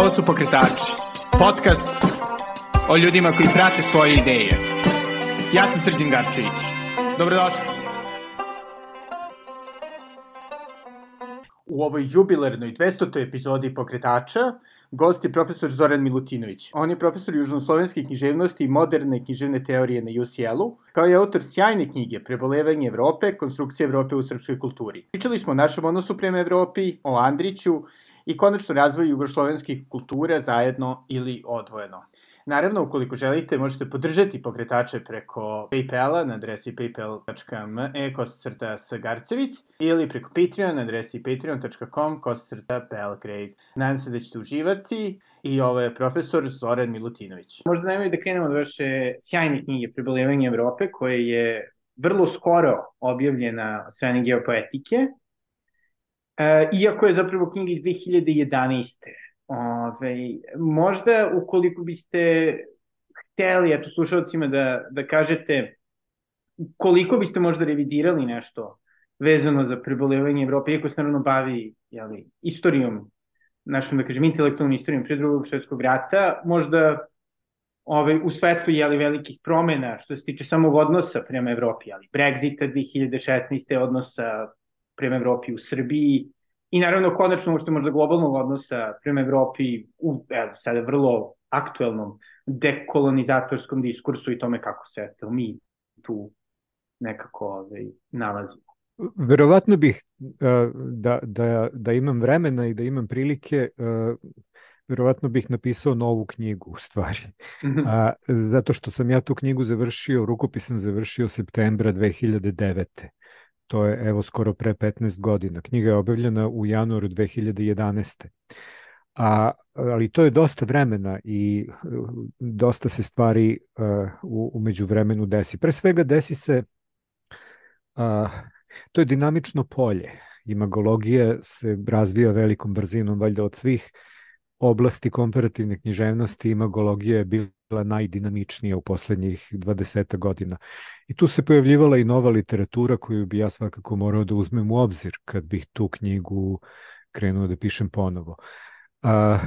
Ovo su Pokretači, podcast o ljudima koji prate svoje ideje. Ja sam Srđan Garčević. Dobrodošli. U ovoj jubilarnoj 200. epizodi Pokretača gost je profesor Zoran Milutinović. On je profesor južnoslovenske književnosti i moderne književne teorije na UCL-u, kao i autor sjajne knjige Prebolevanje Evrope, konstrukcija Evrope u srpskoj kulturi. Pričali smo o našem odnosu prema Evropi, o Andriću, i konačno razvoj jugoslovenskih kultura zajedno ili odvojeno. Naravno, ukoliko želite, možete podržati pokretače preko Paypala na adresi paypal.me kosacrta sagarcevic ili preko Patreon na adresi patreon.com kosacrta belgrade. Nadam se da ćete uživati i ovo je profesor Zoran Milutinović. Možda najmoj da krenemo od vaše sjajne knjige Prebolevanje Evrope koje je vrlo skoro objavljena od strane geopoetike iako je zapravo knjiga iz 2011. Ove, možda ukoliko biste hteli, eto, slušalcima da, da kažete koliko biste možda revidirali nešto vezano za prebolevanje Evrope, iako se naravno bavi jeli, istorijom, našom, da kažem, intelektualnom istorijom pre drugog svjetskog rata, možda ovaj, u svetu jeli, velikih promena što se tiče samog odnosa prema Evropi, ali Brexita 2016. odnosa prema Evropi u Srbiji i naravno konačno što možda globalnog odnosa prema Evropi u evo, sada vrlo aktuelnom dekolonizatorskom diskursu i tome kako se eto, mi tu nekako ovaj, nalazimo. Verovatno bih da, da, da imam vremena i da imam prilike verovatno bih napisao novu knjigu u stvari. Mhm. A, zato što sam ja tu knjigu završio, rukopis sam završio septembra 2009 to je evo skoro pre 15 godina. Knjiga je objavljena u januaru 2011. A, ali to je dosta vremena i dosta se stvari uh, u, umeđu vremenu desi. Pre svega desi se, uh, to je dinamično polje. Imagologija se razvija velikom brzinom, valjda od svih oblasti komparativne književnosti imagologija je bila najdinamičnija u poslednjih 20 godina. I tu se pojavljivala i nova literatura koju bi ja svakako morao da uzmem u obzir kad bih tu knjigu krenuo da pišem ponovo. A,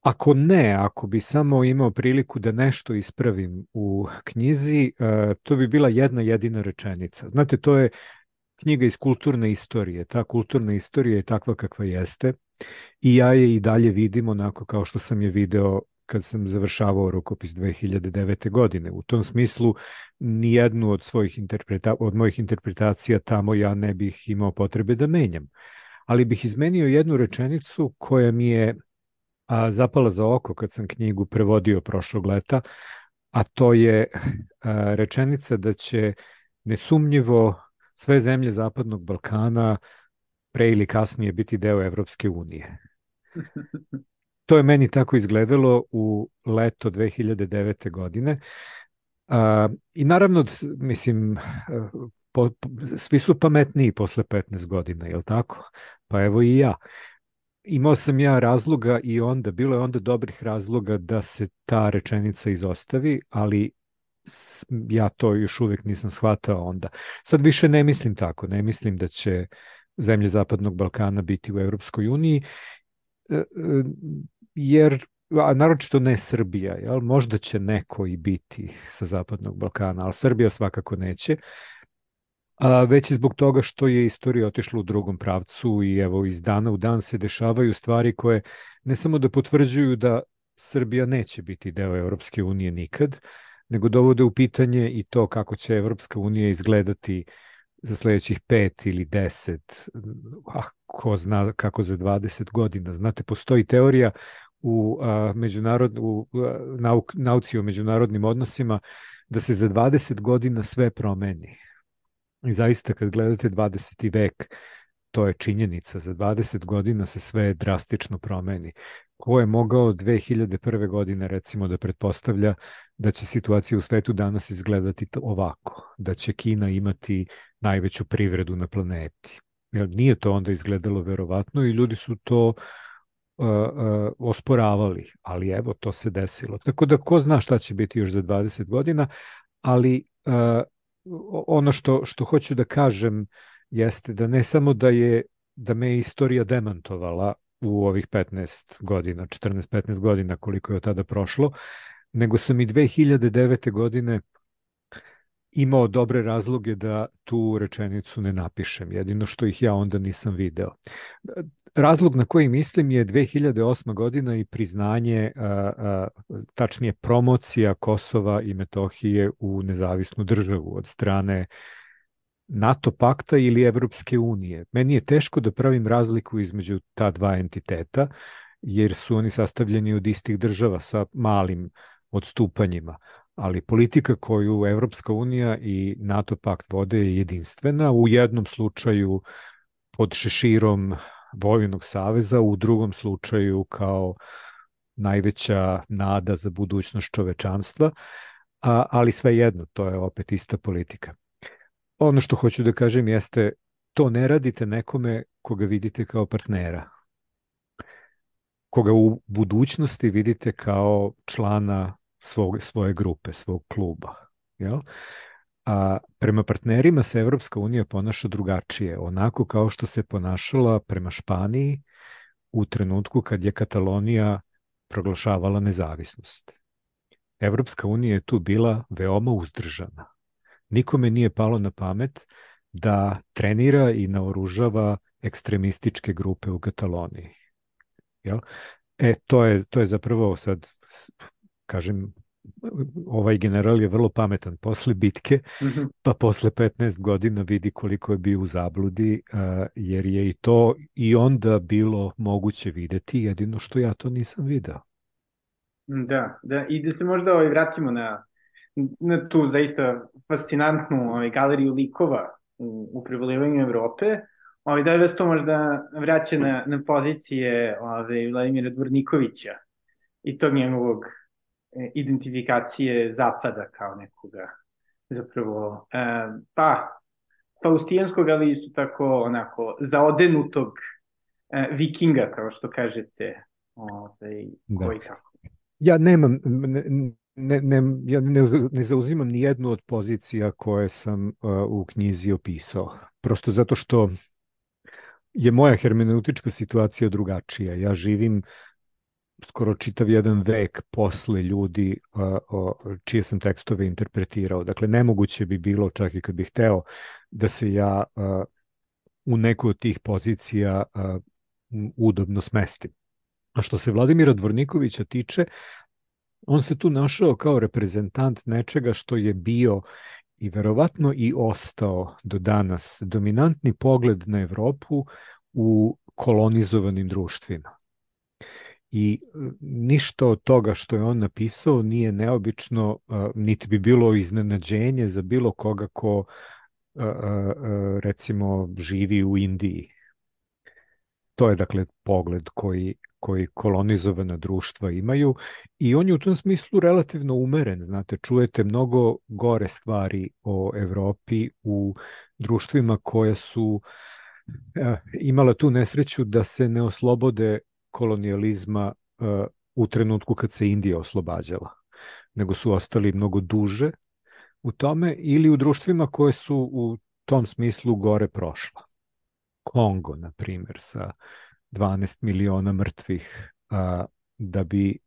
ako ne, ako bi samo imao priliku da nešto ispravim u knjizi, a, to bi bila jedna jedina rečenica. Znate, to je knjiga iz kulturne istorije. Ta kulturna istorija je takva kakva jeste i ja je i dalje vidim onako kao što sam je video kad sam završavao rukopis 2009. godine. U tom smislu nijednu od svojih interpreta od mojih interpretacija tamo ja ne bih imao potrebe da menjam. Ali bih izmenio jednu rečenicu koja mi je a, zapala za oko kad sam knjigu prevodio prošlog leta, a to je a, rečenica da će nesumnjivo sve zemlje Zapadnog Balkana pre ili kasnije biti deo Evropske unije. To je meni tako izgledalo u leto 2009. godine. I naravno, mislim, po, po, svi su pametniji posle 15 godina, je li tako? Pa evo i ja. Imao sam ja razloga i onda, bilo je onda dobrih razloga da se ta rečenica izostavi, ali ja to još uvek nisam shvatao onda. Sad više ne mislim tako, ne mislim da će zemlje Zapadnog Balkana biti u Evropskoj uniji, e, e, jer a naročito ne Srbija, jel? možda će neko i biti sa Zapadnog Balkana, ali Srbija svakako neće, a, već i zbog toga što je istorija otišla u drugom pravcu i evo iz dana u dan se dešavaju stvari koje ne samo da potvrđuju da Srbija neće biti deo Evropske unije nikad, nego dovode u pitanje i to kako će Evropska unija izgledati za sledećih pet ili deset, a ko zna kako za 20 godina. Znate, postoji teorija u, a, međunarod, u a, nauk, nauci o međunarodnim odnosima da se za 20 godina sve promeni. I zaista kad gledate 20. vek, to je činjenica, za 20 godina se sve drastično promeni. Ko je mogao 2001. godine recimo da pretpostavlja da će situacija u svetu danas izgledati ovako, da će Kina imati najveću privredu na planeti. Jer nije to onda izgledalo verovatno i ljudi su to uh, uh, osporavali, ali evo to se desilo. Tako da ko zna šta će biti još za 20 godina, ali uh, ono što, što hoću da kažem jeste da ne samo da je da me istorija demantovala u ovih 15 godina, 14-15 godina koliko je od tada prošlo, nego sam i 2009. godine imao dobre razloge da tu rečenicu ne napišem, jedino što ih ja onda nisam video. Razlog na koji mislim je 2008. godina i priznanje, tačnije promocija Kosova i Metohije u nezavisnu državu od strane NATO pakta ili Evropske unije. Meni je teško da pravim razliku između ta dva entiteta, jer su oni sastavljeni od istih država sa malim odstupanjima, ali politika koju Evropska unija i NATO pakt vode je jedinstvena, u jednom slučaju pod šeširom Vojnog saveza, u drugom slučaju kao najveća nada za budućnost čovečanstva, a, ali svejedno, to je opet ista politika. Ono što hoću da kažem jeste, to ne radite nekome koga vidite kao partnera, koga u budućnosti vidite kao člana svog, svoje grupe, svog kluba. Jel? A prema partnerima se Evropska unija ponaša drugačije, onako kao što se ponašala prema Španiji u trenutku kad je Katalonija proglašavala nezavisnost. Evropska unija je tu bila veoma uzdržana. Nikome nije palo na pamet da trenira i naoružava ekstremističke grupe u Kataloniji. Jel? E, to je, to je zapravo sad kažem, ovaj general je vrlo pametan posle bitke, mm -hmm. pa posle 15 godina vidi koliko je bio u zabludi, jer je i to i onda bilo moguće videti, jedino što ja to nisam video. Da, da, i da se možda ovaj, vratimo na, na tu zaista fascinantnu ovaj, galeriju likova u, u prevolivanju Evrope, ovaj, da vas to možda vraća na, na pozicije ovaj, Vladimira Dvornikovića i tog njegovog identifikacije zapada kao nekoga zapravo e, pa faustijanskog, ali isto tako onako zaodenutog e, vikinga, kao što kažete, ovaj, da. koji tako. Ja nemam, ne, ne, ne, ja ne, ne zauzimam ni jednu od pozicija koje sam uh, u knjizi opisao. Prosto zato što je moja hermeneutička situacija drugačija. Ja živim skoro čitav jedan vek posle ljudi čije sam tekstove interpretirao. Dakle, nemoguće bi bilo, čak i kad bih hteo, da se ja u neku od tih pozicija udobno smestim. A što se Vladimira Dvornikovića tiče, on se tu našao kao reprezentant nečega što je bio i verovatno i ostao do danas dominantni pogled na Evropu u kolonizovanim društvima i e, ništa od toga što je on napisao nije neobično, niti bi bilo iznenađenje za bilo koga ko recimo živi u Indiji. To je dakle pogled koji, koji kolonizovana društva imaju i on je u tom smislu relativno umeren. Znate, čujete mnogo gore stvari o Evropi u društvima koje su imala tu nesreću da se ne oslobode kolonijalizma uh, u trenutku kad se Indija oslobađala, nego su ostali mnogo duže u tome ili u društvima koje su u tom smislu gore prošla. Kongo, na primjer, sa 12 miliona mrtvih, a, da bi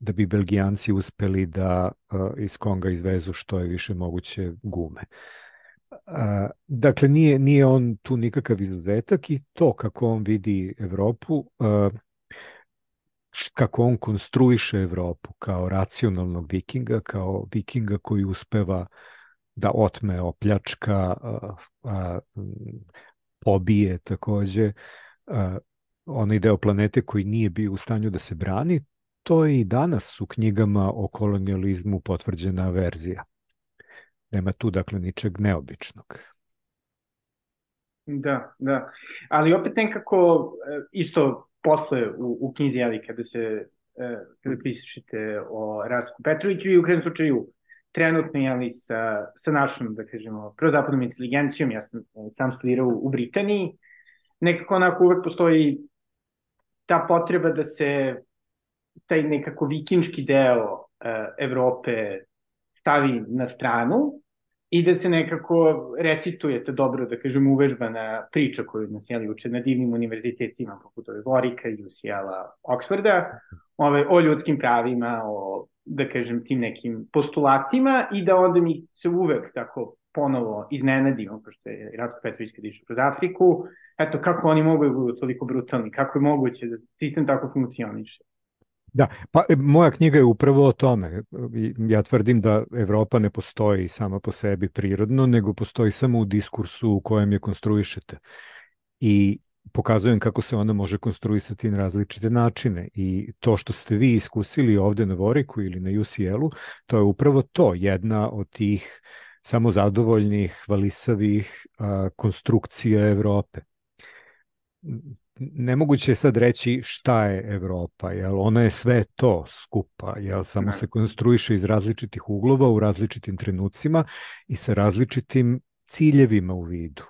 da bi Belgijanci uspeli da a, iz Konga izvezu što je više moguće gume. A, dakle, nije, nije on tu nikakav izuzetak i to kako on vidi Evropu, a, kako on konstruiše Evropu kao racionalnog vikinga, kao vikinga koji uspeva da otme, opljačka, a, a, pobije takođe a, onaj deo planete koji nije bio u stanju da se brani, to je i danas u knjigama o kolonializmu potvrđena verzija. Nema tu, dakle, ničeg neobičnog. Da, da. Ali opet nekako e, isto posle u, u knjizi, ali kada se e, kada pišete o Rastku Petroviću i u krenu slučaju trenutno, jeli, sa, sa našom, da kažemo, prozapadnom inteligencijom, ja sam sam studirao u Britaniji, nekako onako uvek postoji ta potreba da se taj nekako vikinški deo uh, Evrope stavi na stranu i da se nekako recitujete dobro, da kažem, uvežbana priča koju nas jeli uče na divnim univerzitetima, poput ove Vorika, UCL-a, Oxforda, ove, o ljudskim pravima, o, da kažem, tim nekim postulatima i da onda mi se uvek tako ponovo iznenadimo, pošto je Ratko Petrović kad išao kroz Afriku, eto, kako oni mogu da budu toliko brutalni, kako je moguće da sistem tako funkcioniše. Da, pa e, moja knjiga je upravo o tome. Ja tvrdim da Evropa ne postoji sama po sebi prirodno, nego postoji samo u diskursu u kojem je konstruišete. I pokazujem kako se ona može konstruisati na različite načine i to što ste vi iskusili ovde na Voriku ili na UCL-u, to je upravo to, jedna od tih samozadovoljnih, hvalisavih a, konstrukcija Evrope nemoguće je sad reći šta je Evropa, jel? Ona je sve to skupa, jel? Samo se konstruiše iz različitih uglova u različitim trenucima i sa različitim ciljevima u vidu.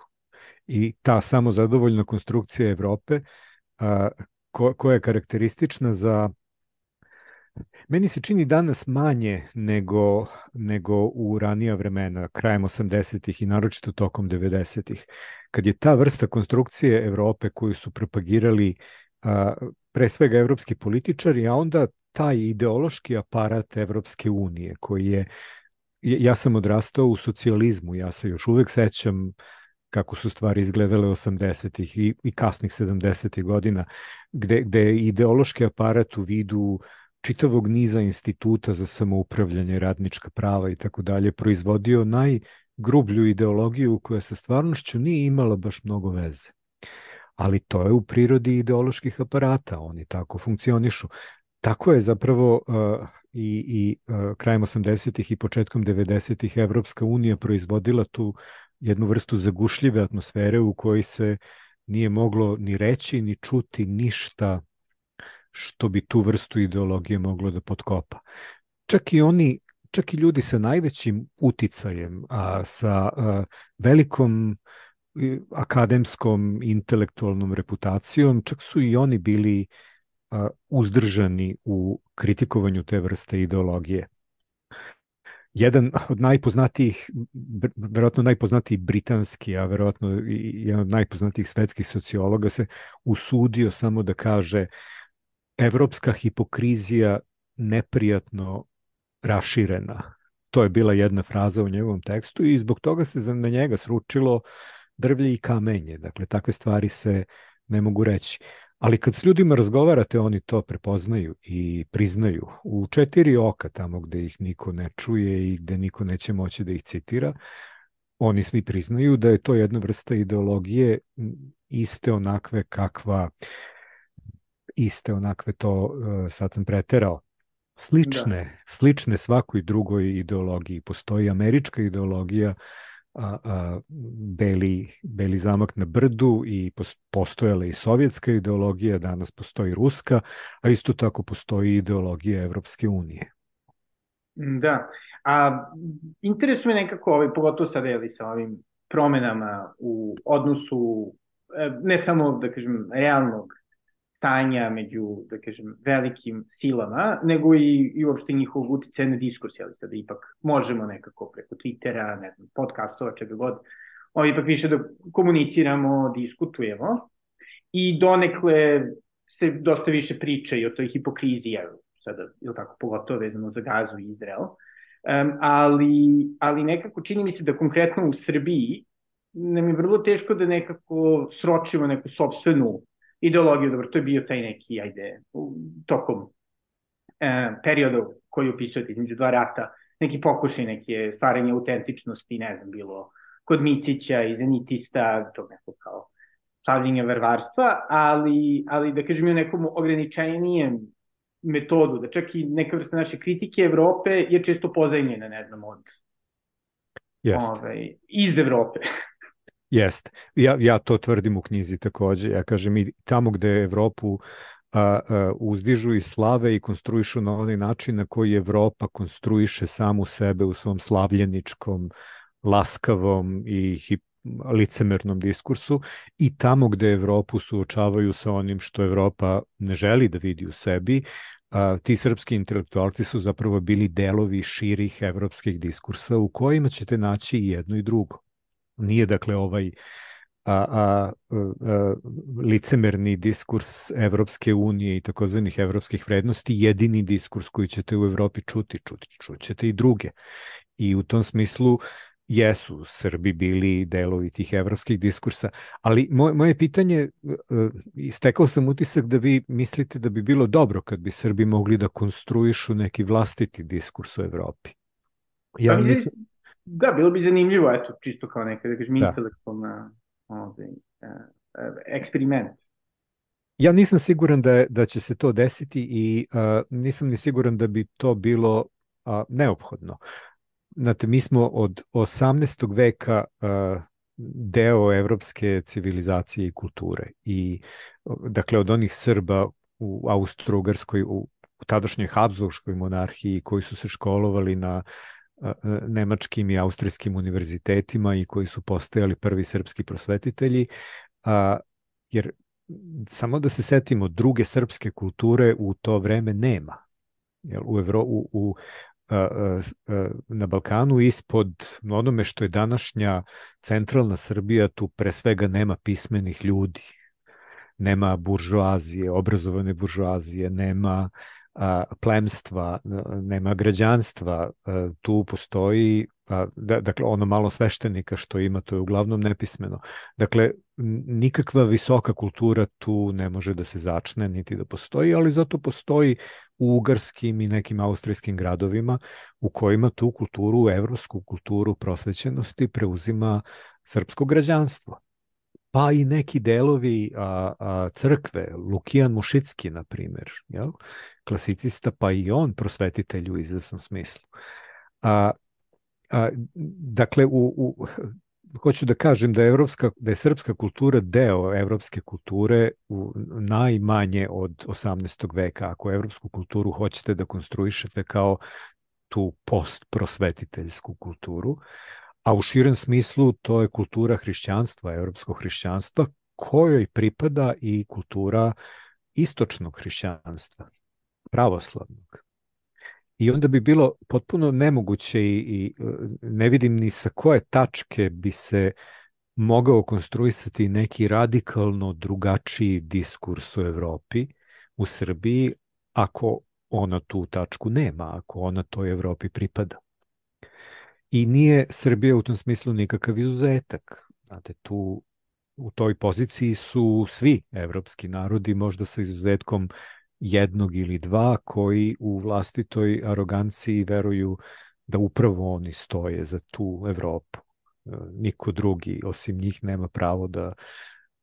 I ta samozadovoljna konstrukcija Evrope a, ko, koja je karakteristična za Meni se čini danas manje nego, nego u ranija vremena, krajem 80-ih i naročito tokom 90-ih kad je ta vrsta konstrukcije Evrope koju su propagirali a, pre svega evropski političari, a onda taj ideološki aparat Evropske unije koji je ja sam odrastao u socijalizmu, ja se još uvek sećam kako su stvari izgledale 80-ih i, i kasnih 70-ih godina, gde, gde je ideološki aparat u vidu čitavog niza instituta za samoupravljanje, radnička prava i tako dalje proizvodio naj grublju ideologiju koja sa stvarnošću nije imala baš mnogo veze. Ali to je u prirodi ideoloških aparata, oni tako funkcionišu. Tako je zapravo uh, i, i uh, krajem 80-ih i početkom 90-ih Evropska unija proizvodila tu jednu vrstu zagušljive atmosfere u kojoj se nije moglo ni reći ni čuti ništa što bi tu vrstu ideologije moglo da potkopa. Čak i oni čak i ljudi sa najvećim uticajem, a, sa a, velikom akademskom, intelektualnom reputacijom, čak su i oni bili a, uzdržani u kritikovanju te vrste ideologije. Jedan od najpoznatijih, verovatno najpoznatiji britanski, a verovatno i jedan od najpoznatijih svetskih sociologa se usudio samo da kaže evropska hipokrizija neprijatno raširena. To je bila jedna fraza u njegovom tekstu i zbog toga se na njega sručilo drvlje i kamenje. Dakle, takve stvari se ne mogu reći. Ali kad s ljudima razgovarate, oni to prepoznaju i priznaju. U četiri oka, tamo gde ih niko ne čuje i gde niko neće moći da ih citira, oni svi priznaju da je to jedna vrsta ideologije iste onakve kakva iste onakve to, e, sad sam preterao, slične, da. slične svakoj drugoj ideologiji. Postoji američka ideologija, a, a, beli, beli zamak na brdu i postojala i sovjetska ideologija, danas postoji ruska, a isto tako postoji ideologija Evropske unije. Da, a interesuje me nekako, ovaj, pogotovo sada je sa ovim promenama u odnosu e, ne samo, da kažem, realnog stanja među, da kažem, velikim silama, nego i, i uopšte njihov utjecaj na diskurs, jel da ipak možemo nekako preko Twittera, ne znam, podcastova, čega god, ovo ipak više da komuniciramo, diskutujemo. I donekle se dosta više priče i o toj hipokriziji, jel, sada, ili tako, pogotovo vezano za Gazu i Izrael, um, ali, ali nekako čini mi se da konkretno u Srbiji nam je vrlo teško da nekako sročimo neku sobstvenu ideologiju, dobro, to je bio taj neki, ajde, tokom e, perioda koji opisujete između dva rata, neki pokušaj neke stvaranje autentičnosti, ne znam, bilo kod Micića i Zenitista, to neko kao slavljenja vervarstva, ali, ali da kažem u nekom ograničenijem metodu, da čak i neka vrsta naše kritike Evrope je često pozajnjena, ne znam, od Jest. Ove, ovaj, iz Evrope. Jeste. Ja, ja to tvrdim u knjizi takođe. Ja kažem i tamo gde Evropu a, a, uzdižu i slave i konstruišu na onaj način na koji Evropa konstruiše samu sebe u svom slavljeničkom, laskavom i hip, licemernom diskursu i tamo gde Evropu suočavaju sa onim što Evropa ne želi da vidi u sebi, a, ti srpski intelektualci su zapravo bili delovi širih evropskih diskursa u kojima ćete naći i jedno i drugo. Nije dakle ovaj a, a, a, licemerni diskurs Evropske unije i takozvanih evropskih vrednosti jedini diskurs koji ćete u Evropi čuti, čuti čućete i druge. I u tom smislu jesu Srbi bili delovi tih evropskih diskursa, ali moje, moje pitanje, istekao sam utisak da vi mislite da bi bilo dobro kad bi Srbi mogli da konstruišu neki vlastiti diskurs u Evropi. Ja nisam... Da, bilo bi zanimljivo, eto, čisto kao neka, da kažem, da. intelektualna ovaj, eksperiment. Ja nisam siguran da, da će se to desiti i uh, nisam ni siguran da bi to bilo uh, neophodno. Znate, mi smo od 18. veka uh, deo evropske civilizacije i kulture i dakle od onih Srba u Austro-Ugarskoj, u, u tadašnjoj Habsburgskoj monarhiji koji su se školovali na nemačkim i austrijskim univerzitetima i koji su postajali prvi srpski prosvetitelji, a, jer samo da se setimo, druge srpske kulture u to vreme nema. Jel, u, Evro, u, u na Balkanu ispod onome što je današnja centralna Srbija, tu pre svega nema pismenih ljudi, nema buržoazije, obrazovane buržoazije, nema plemstva, nema građanstva, tu postoji da, dakle ono malo sveštenika što ima to je uglavnom nepismeno. Dakle nikakva visoka kultura tu ne može da se začne niti da postoji, ali zato postoji u ugarskim i nekim austrijskim gradovima u kojima tu kulturu, evropsku kulturu prosvećenosti preuzima srpsko građanstvo pa i neki delovi a, a, crkve, Lukijan Mušicki, na primer, jel? Klasicista, pa i on prosvetitelj u izvesnom smislu. A, a, dakle, u, u, hoću da kažem da je, evropska, da je srpska kultura deo evropske kulture u najmanje od 18. veka. Ako evropsku kulturu hoćete da konstruišete kao tu post-prosvetiteljsku kulturu, a u širem smislu to je kultura hrišćanstva, evropskog hrišćanstva, kojoj pripada i kultura istočnog hrišćanstva, pravoslavnog. I onda bi bilo potpuno nemoguće i, i ne vidim ni sa koje tačke bi se mogao konstruisati neki radikalno drugačiji diskurs u Evropi, u Srbiji, ako ona tu tačku nema, ako ona toj Evropi pripada. I nije Srbija u tom smislu nikakav izuzetak. Znate, tu u toj poziciji su svi evropski narodi, možda sa izuzetkom jednog ili dva, koji u vlastitoj aroganciji veruju da upravo oni stoje za tu Evropu. E, niko drugi osim njih nema pravo da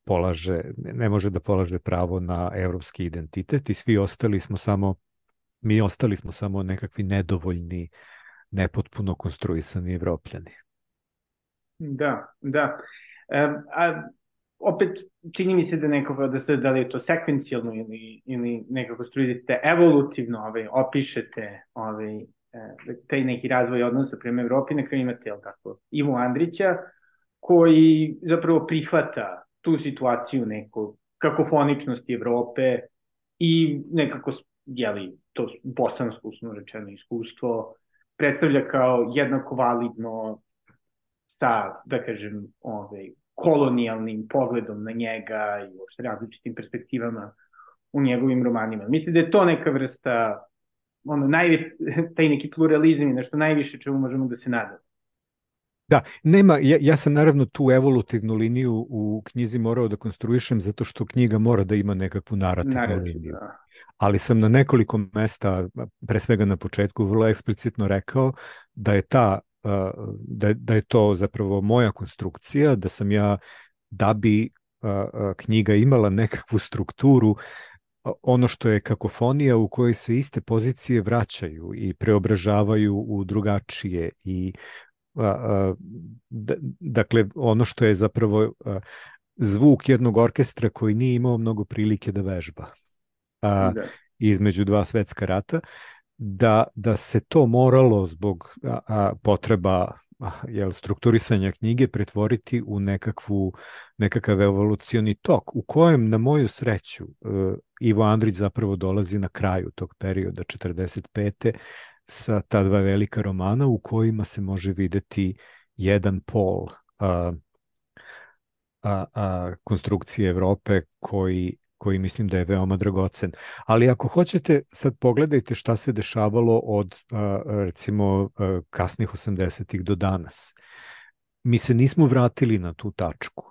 polaže, ne može da polaže pravo na evropski identitet i svi ostali smo samo mi ostali smo samo nekakvi nedovoljni nepotpuno konstruisani evropljani. Da, da. E, a opet čini mi se da nekako da ste da li je to sekvencijalno ili, ili nekako strujete evolutivno ovaj, opišete ovaj, e, taj neki razvoj odnosa prema Evropi, na kraju imate jel tako, Ivo Andrića koji zapravo prihvata tu situaciju neko kakofoničnosti Evrope i nekako jeli, to bosansko usno rečeno iskustvo predstavlja kao jednako validno sa, da kažem, ovaj, kolonijalnim pogledom na njega i uopšte različitim perspektivama u njegovim romanima. Mislim da je to neka vrsta, ono, najvi, taj neki pluralizam i nešto najviše čemu možemo da se nadamo. Da, nema, ja, ja sam naravno tu evolutivnu liniju u knjizi morao da konstruišem zato što knjiga mora da ima nekakvu narativnu Narativ, liniju. Da ali sam na nekoliko mesta, pre svega na početku, vrlo eksplicitno rekao da je ta da, da je to zapravo moja konstrukcija, da sam ja, da bi knjiga imala nekakvu strukturu, ono što je kakofonija u kojoj se iste pozicije vraćaju i preobražavaju u drugačije i dakle ono što je zapravo zvuk jednog orkestra koji nije imao mnogo prilike da vežba a, da. između dva svetska rata, da, da se to moralo zbog a, a, potreba jel, strukturisanja knjige pretvoriti u nekakvu, nekakav evolucioni tok u kojem, na moju sreću, e, Ivo Andrić zapravo dolazi na kraju tog perioda 45. sa ta dva velika romana u kojima se može videti jedan pol a, a, a, konstrukcije Evrope koji koji mislim da je veoma dragocen. Ali ako hoćete, sad pogledajte šta se dešavalo od recimo kasnih 80-ih do danas. Mi se nismo vratili na tu tačku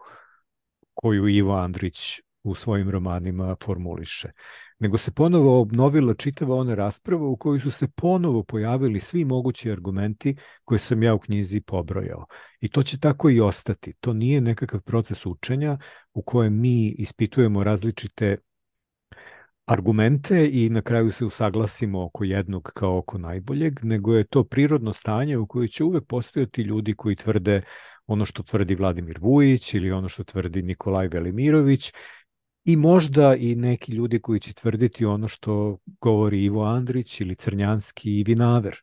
koju Ivo Andrić u svojim romanima formuliše nego se ponovo obnovila čitava ona rasprava u kojoj su se ponovo pojavili svi mogući argumenti koje sam ja u knjizi pobrojao. I to će tako i ostati. To nije nekakav proces učenja u kojem mi ispitujemo različite argumente i na kraju se usaglasimo oko jednog kao oko najboljeg, nego je to prirodno stanje u kojoj će uvek postojati ljudi koji tvrde ono što tvrdi Vladimir Vujić ili ono što tvrdi Nikolaj Velimirović i možda i neki ljudi koji će tvrditi ono što govori Ivo Andrić ili Crnjanski i Vinaver.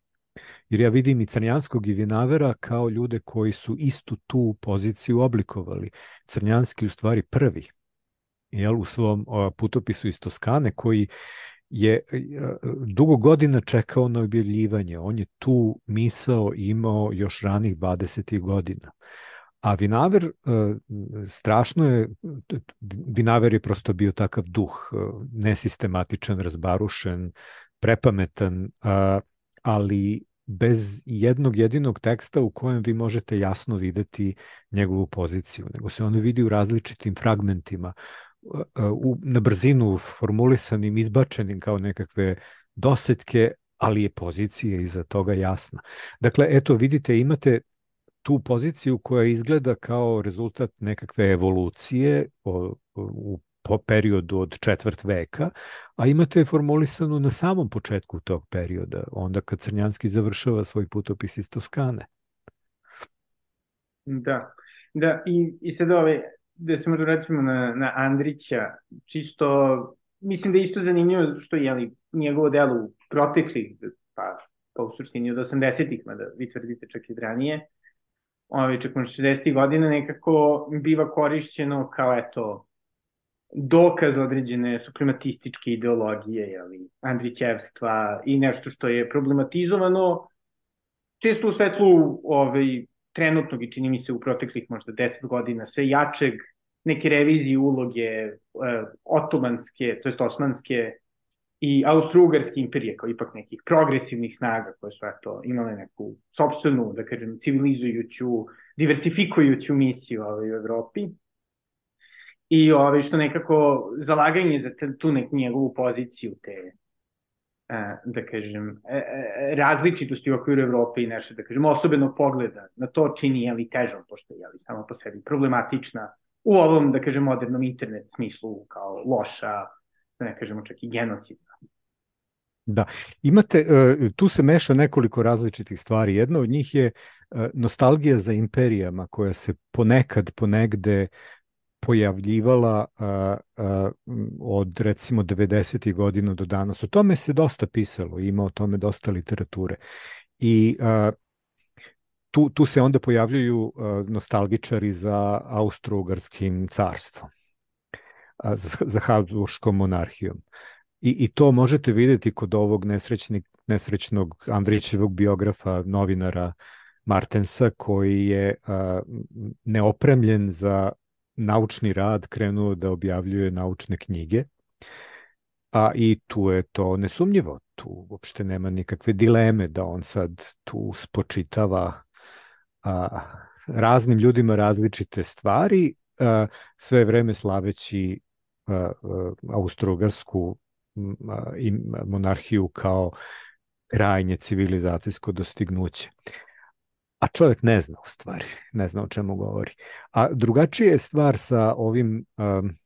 Jer ja vidim i Crnjanskog i Vinavera kao ljude koji su istu tu poziciju oblikovali. Crnjanski u stvari prvi jel, u svom putopisu iz Toskane koji je e, dugo godina čekao na objavljivanje. On je tu misao imao još ranih 20. godina. A Vinaver, e, strašno je, Vinaver je prosto bio takav duh, e, nesistematičan, razbarušen, prepametan, ali bez jednog jedinog teksta u kojem vi možete jasno videti njegovu poziciju, nego se ono vidi u različitim fragmentima, e, u, na brzinu formulisanim, izbačenim kao nekakve dosetke, ali je pozicija iza toga jasna. Dakle, eto, vidite, imate tu poziciju koja izgleda kao rezultat nekakve evolucije u, u po periodu od četvrt veka, a imate je formulisanu na samom početku tog perioda, onda kad Crnjanski završava svoj putopis iz Toskane. Da, da i, i sad ove, da se možda vratimo na, na Andrića, čisto, mislim da je isto zanimljivo što je li, njegovo delo u proteklih, pa, pa u suštini od 80-ih, mada vi tvrdite čak i ranije, ovaj, čak 60. godina nekako biva korišćeno kao eto dokaz određene suprematističke ideologije, jeli, Andrićevstva i nešto što je problematizovano često u svetlu ovaj, trenutnog i čini mi se u proteklih možda 10 godina sve jačeg neke revizije uloge e, otomanske, to jest osmanske i austro-ugarske imperije kao ipak nekih progresivnih snaga koje su eto, imale neku sobstvenu, da kažem, civilizujuću, diversifikujuću misiju ovaj, u Evropi. I ovaj, što nekako zalaganje za tu nek njegovu poziciju te e, da kažem, e, različitosti u okviru Evrope i naše, da kažem, osobenog pogleda na to čini, jeli, težom, pošto je, jeli, samo po sebi problematična u ovom, da kažem, modernom internet smislu kao loša, da ne kažemo čak i genocidna. Da, imate, e, tu se meša nekoliko različitih stvari. Jedna od njih je e, nostalgija za imperijama koja se ponekad, ponegde pojavljivala a, od recimo 90. godina do danas. O tome se dosta pisalo, ima o tome dosta literature. I tu, tu se onda pojavljuju nostalgičari za austro-ugarskim carstvom, za, Habsburgskom monarhijom. I, I to možete videti kod ovog nesrećnik, nesrećnog Andrićevog biografa, novinara Martensa, koji je a, neopremljen za naučni rad krenuo da objavljuje naučne knjige, a i tu je to nesumnjivo. Tu uopšte nema nikakve dileme da on sad tu spočitava a, raznim ljudima različite stvari, a, sve vreme slaveći Austro-Ugarsku i monarhiju kao krajnje civilizacijsko dostignuće. A čovjek ne zna u stvari, ne zna o čemu govori. A drugačija je stvar sa ovim um,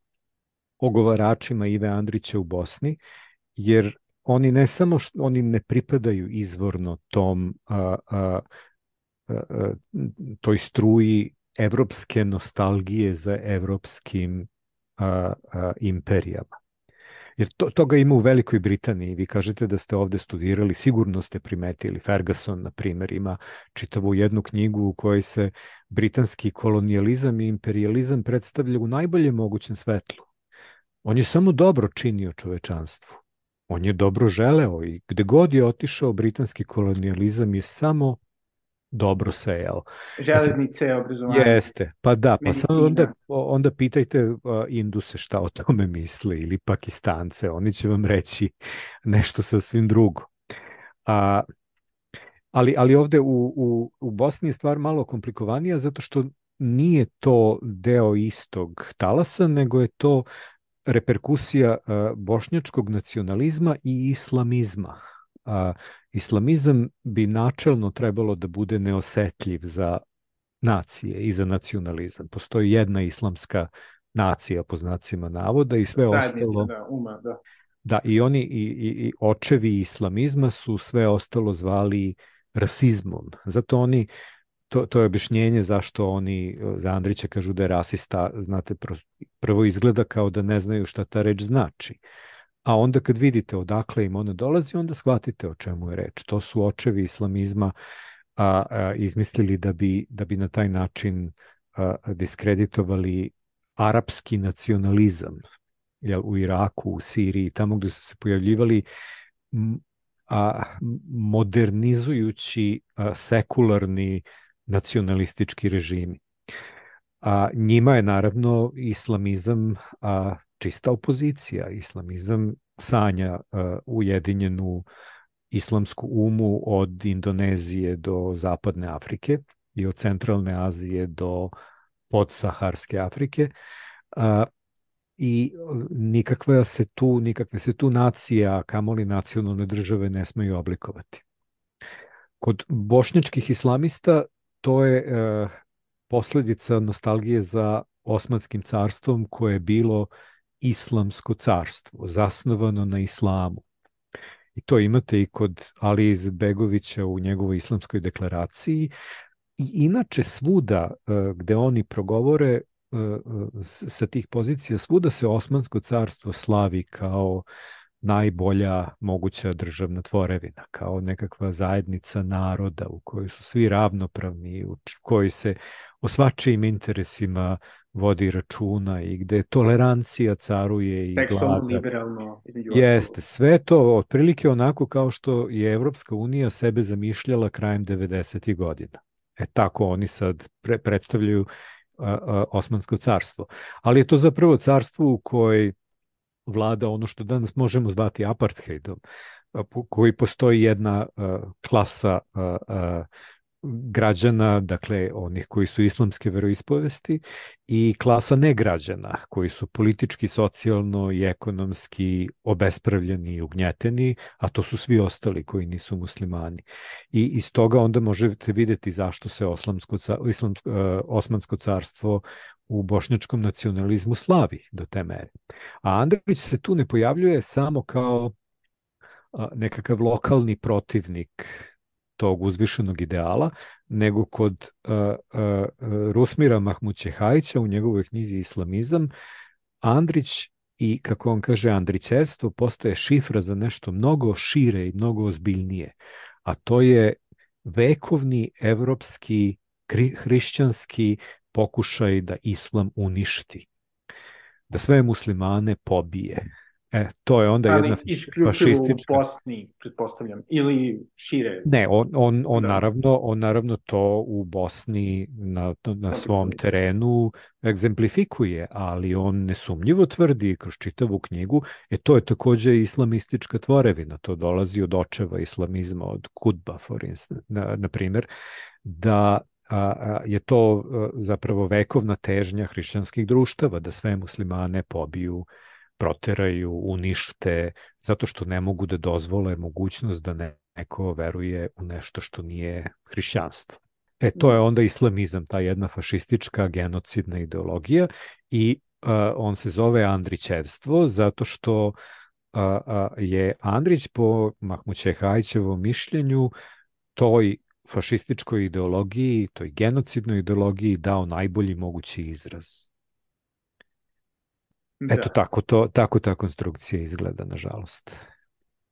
ogovaračima Ive Andrića u Bosni, jer oni ne samo što oni ne pripadaju izvorno tom a, a, a, toj struji evropske nostalgije za evropskim a, a, imperijama Jer to, toga ima u Velikoj Britaniji. Vi kažete da ste ovde studirali, sigurno ste primetili. Ferguson, na primer, ima čitavu jednu knjigu u kojoj se britanski kolonijalizam i imperializam predstavlja u najboljem mogućem svetlu. On je samo dobro činio čovečanstvu. On je dobro želeo i gde god je otišao britanski kolonijalizam je samo dobro sejao. Železnice, obrazovanje. Jeste, pa da, pa sad onda, onda pitajte uh, Induse šta o tome misle ili Pakistance, oni će vam reći nešto sasvim drugo. A, ali, ali ovde u, u, u Bosni je stvar malo komplikovanija zato što nije to deo istog talasa, nego je to reperkusija uh, bošnjačkog nacionalizma i islamizma. Uh, islamizam bi načelno trebalo da bude neosetljiv za nacije i za nacionalizam. Postoji jedna islamska nacija po znacima navoda i sve ostalo... Da, uma, da. Da, i oni i, i, i očevi islamizma su sve ostalo zvali rasizmom. Zato oni, to, to je objašnjenje zašto oni za Andrića kažu da je rasista, znate, prvo izgleda kao da ne znaju šta ta reč znači. A onda kad vidite odakle im ona dolazi, onda shvatite o čemu je reč. To su očevi islamizma a, a, izmislili da bi, da bi na taj način a, diskreditovali arapski nacionalizam jel, u Iraku, u Siriji, tamo gde su se pojavljivali a, modernizujući a, sekularni nacionalistički režimi. A njima je naravno islamizam a, čista opozicija. Islamizam sanja uh, ujedinjenu islamsku umu od Indonezije do Zapadne Afrike i od Centralne Azije do podsaharske Afrike. Uh, i nikakve se tu, nikakve se tu nacija, kamoli nacionalne države ne smeju oblikovati. Kod bošnjačkih islamista to je uh, posledica nostalgije za Osmanskim carstvom koje je bilo islamsko carstvo, zasnovano na islamu. I to imate i kod Ali Izbegovića u njegovoj islamskoj deklaraciji. I inače svuda e, gde oni progovore e, e, sa tih pozicija, svuda se Osmansko carstvo slavi kao najbolja moguća državna tvorevina, kao nekakva zajednica naroda u kojoj su svi ravnopravni, u kojoj se o svačijim interesima vodi računa i gde tolerancija caruje i glada. liberalno. Jeste, sve to otprilike onako kao što je Evropska unija sebe zamišljala krajem 90. godina. E tako oni sad pre predstavljaju a, a, Osmansko carstvo. Ali je to zapravo carstvo u kojoj vlada ono što danas možemo zvati apartheidom, koji postoji jedna a, klasa a, a, građana, dakle onih koji su islamske veroispovesti i klasa negrađana koji su politički, socijalno i ekonomski obespravljeni i ugnjeteni, a to su svi ostali koji nisu muslimani. I iz toga onda možete videti zašto se oslamsko, islamsko, uh, osmansko carstvo u bošnjačkom nacionalizmu slavi do te mere. A Andrić se tu ne pojavljuje samo kao nekakav lokalni protivnik tog uzvišenog ideala, nego kod uh, uh, Rusmira Mahmućehajića u njegovoj knjizi Islamizam, Andrić i, kako on kaže, Andrićevstvo postaje šifra za nešto mnogo šire i mnogo ozbiljnije, a to je vekovni evropski hrišćanski pokušaj da islam uništi, da sve muslimane pobije, E, to je onda Ali jedna fašistička... u Bosni, pretpostavljam, ili šire? Ne, on, on, on, da. naravno, on naravno to u Bosni na, na svom terenu egzemplifikuje, ali on nesumnjivo tvrdi kroz čitavu knjigu, e to je takođe islamistička tvorevina, to dolazi od očeva islamizma, od Kudba, for instance, na, na primer, da a, a, je to a, zapravo vekovna težnja hrišćanskih društava, da sve muslimane pobiju proteraju, unište, zato što ne mogu da dozvole mogućnost da neko veruje u nešto što nije hrišćanstvo. E, to je onda islamizam, ta jedna fašistička genocidna ideologija i uh, on se zove Andrićevstvo zato što uh, uh, je Andrić po Mahmućehajićevom mišljenju toj fašističkoj ideologiji, toj genocidnoj ideologiji dao najbolji mogući izraz. Eto tako, to, tako ta konstrukcija izgleda, nažalost.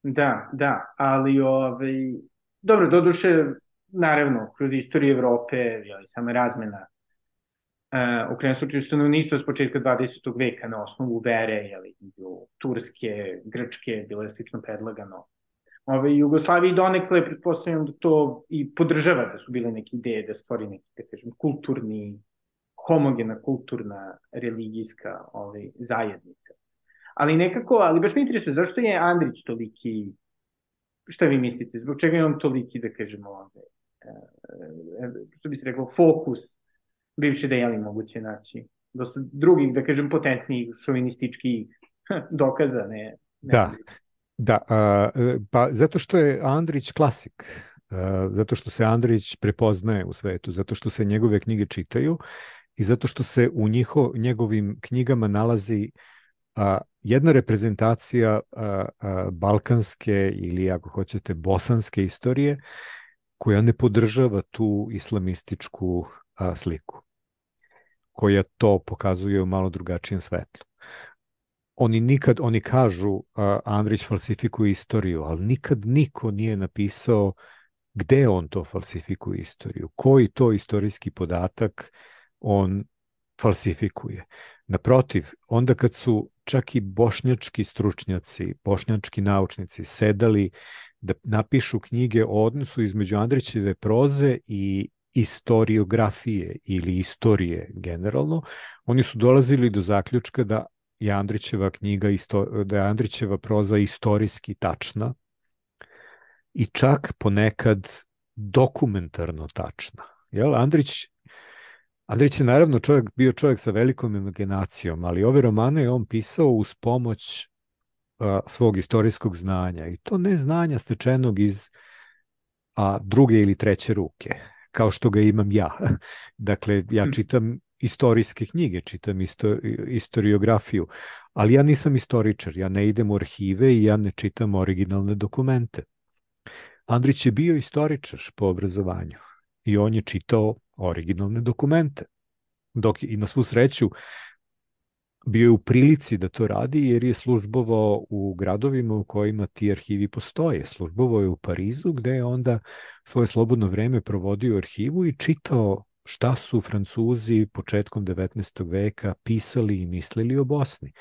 Da, da, ali ovaj, dobro, doduše, naravno, kroz istoriju Evrope, jeli, sama razmena uh, u krenom slučaju stanovništva s početka 20. veka na osnovu vere, jeli, Turske, Grčke, bilo je slično predlagano. Ove, Jugoslaviji donekle, pretpostavljam da to i podržava da su bile neke ideje da stvori neki, da kažem, kulturni, homogena kulturna, religijska ovaj, zajednica. Ali nekako, ali baš me interesuje, zašto je Andrić toliki, šta vi mislite, zbog čega je on toliki, da kažemo, ovaj, što bi se rekao, fokus bivše da je li moguće naći dosta drugih, da kažem, potentnijih šovinističkih dokaza, ne, ne da, da, a, pa zato što je Andrić klasik, a, zato što se Andrić prepoznaje u svetu, zato što se njegove knjige čitaju i zato što se u njiho, njegovim knjigama nalazi a, jedna reprezentacija a, a, balkanske ili ako hoćete bosanske istorije koja ne podržava tu islamističku a, sliku, koja to pokazuje u malo drugačijem svetlu. Oni nikad, oni kažu a, Andrić falsifikuje istoriju, ali nikad niko nije napisao gde on to falsifikuje istoriju, koji to istorijski podatak on falsifikuje. Naprotiv, onda kad su čak i bošnjački stručnjaci, bošnjački naučnici sedali da napišu knjige o odnosu između Andrićeve proze i istoriografije ili istorije generalno, oni su dolazili do zaključka da je Andrićeva knjiga, da je Andrićeva proza istorijski tačna i čak ponekad dokumentarno tačna. Jel? Andrić Andrić je naravno čovjek, bio čovjek sa velikom imaginacijom, ali ove romane je on pisao uz pomoć a, svog istorijskog znanja i to ne znanja stečenog iz a, druge ili treće ruke, kao što ga imam ja. dakle, ja hm. čitam istorijske knjige, čitam isto, istoriografiju, ali ja nisam istoričar, ja ne idem u arhive i ja ne čitam originalne dokumente. Andrić je bio istoričar po obrazovanju i on je čitao originalne dokumente. Dok i na svu sreću bio je u prilici da to radi jer je službovao u gradovima u kojima ti arhivi postoje. Službovao je u Parizu gde je onda svoje slobodno vreme provodio u arhivu i čitao šta su Francuzi početkom 19. veka pisali i mislili o Bosni.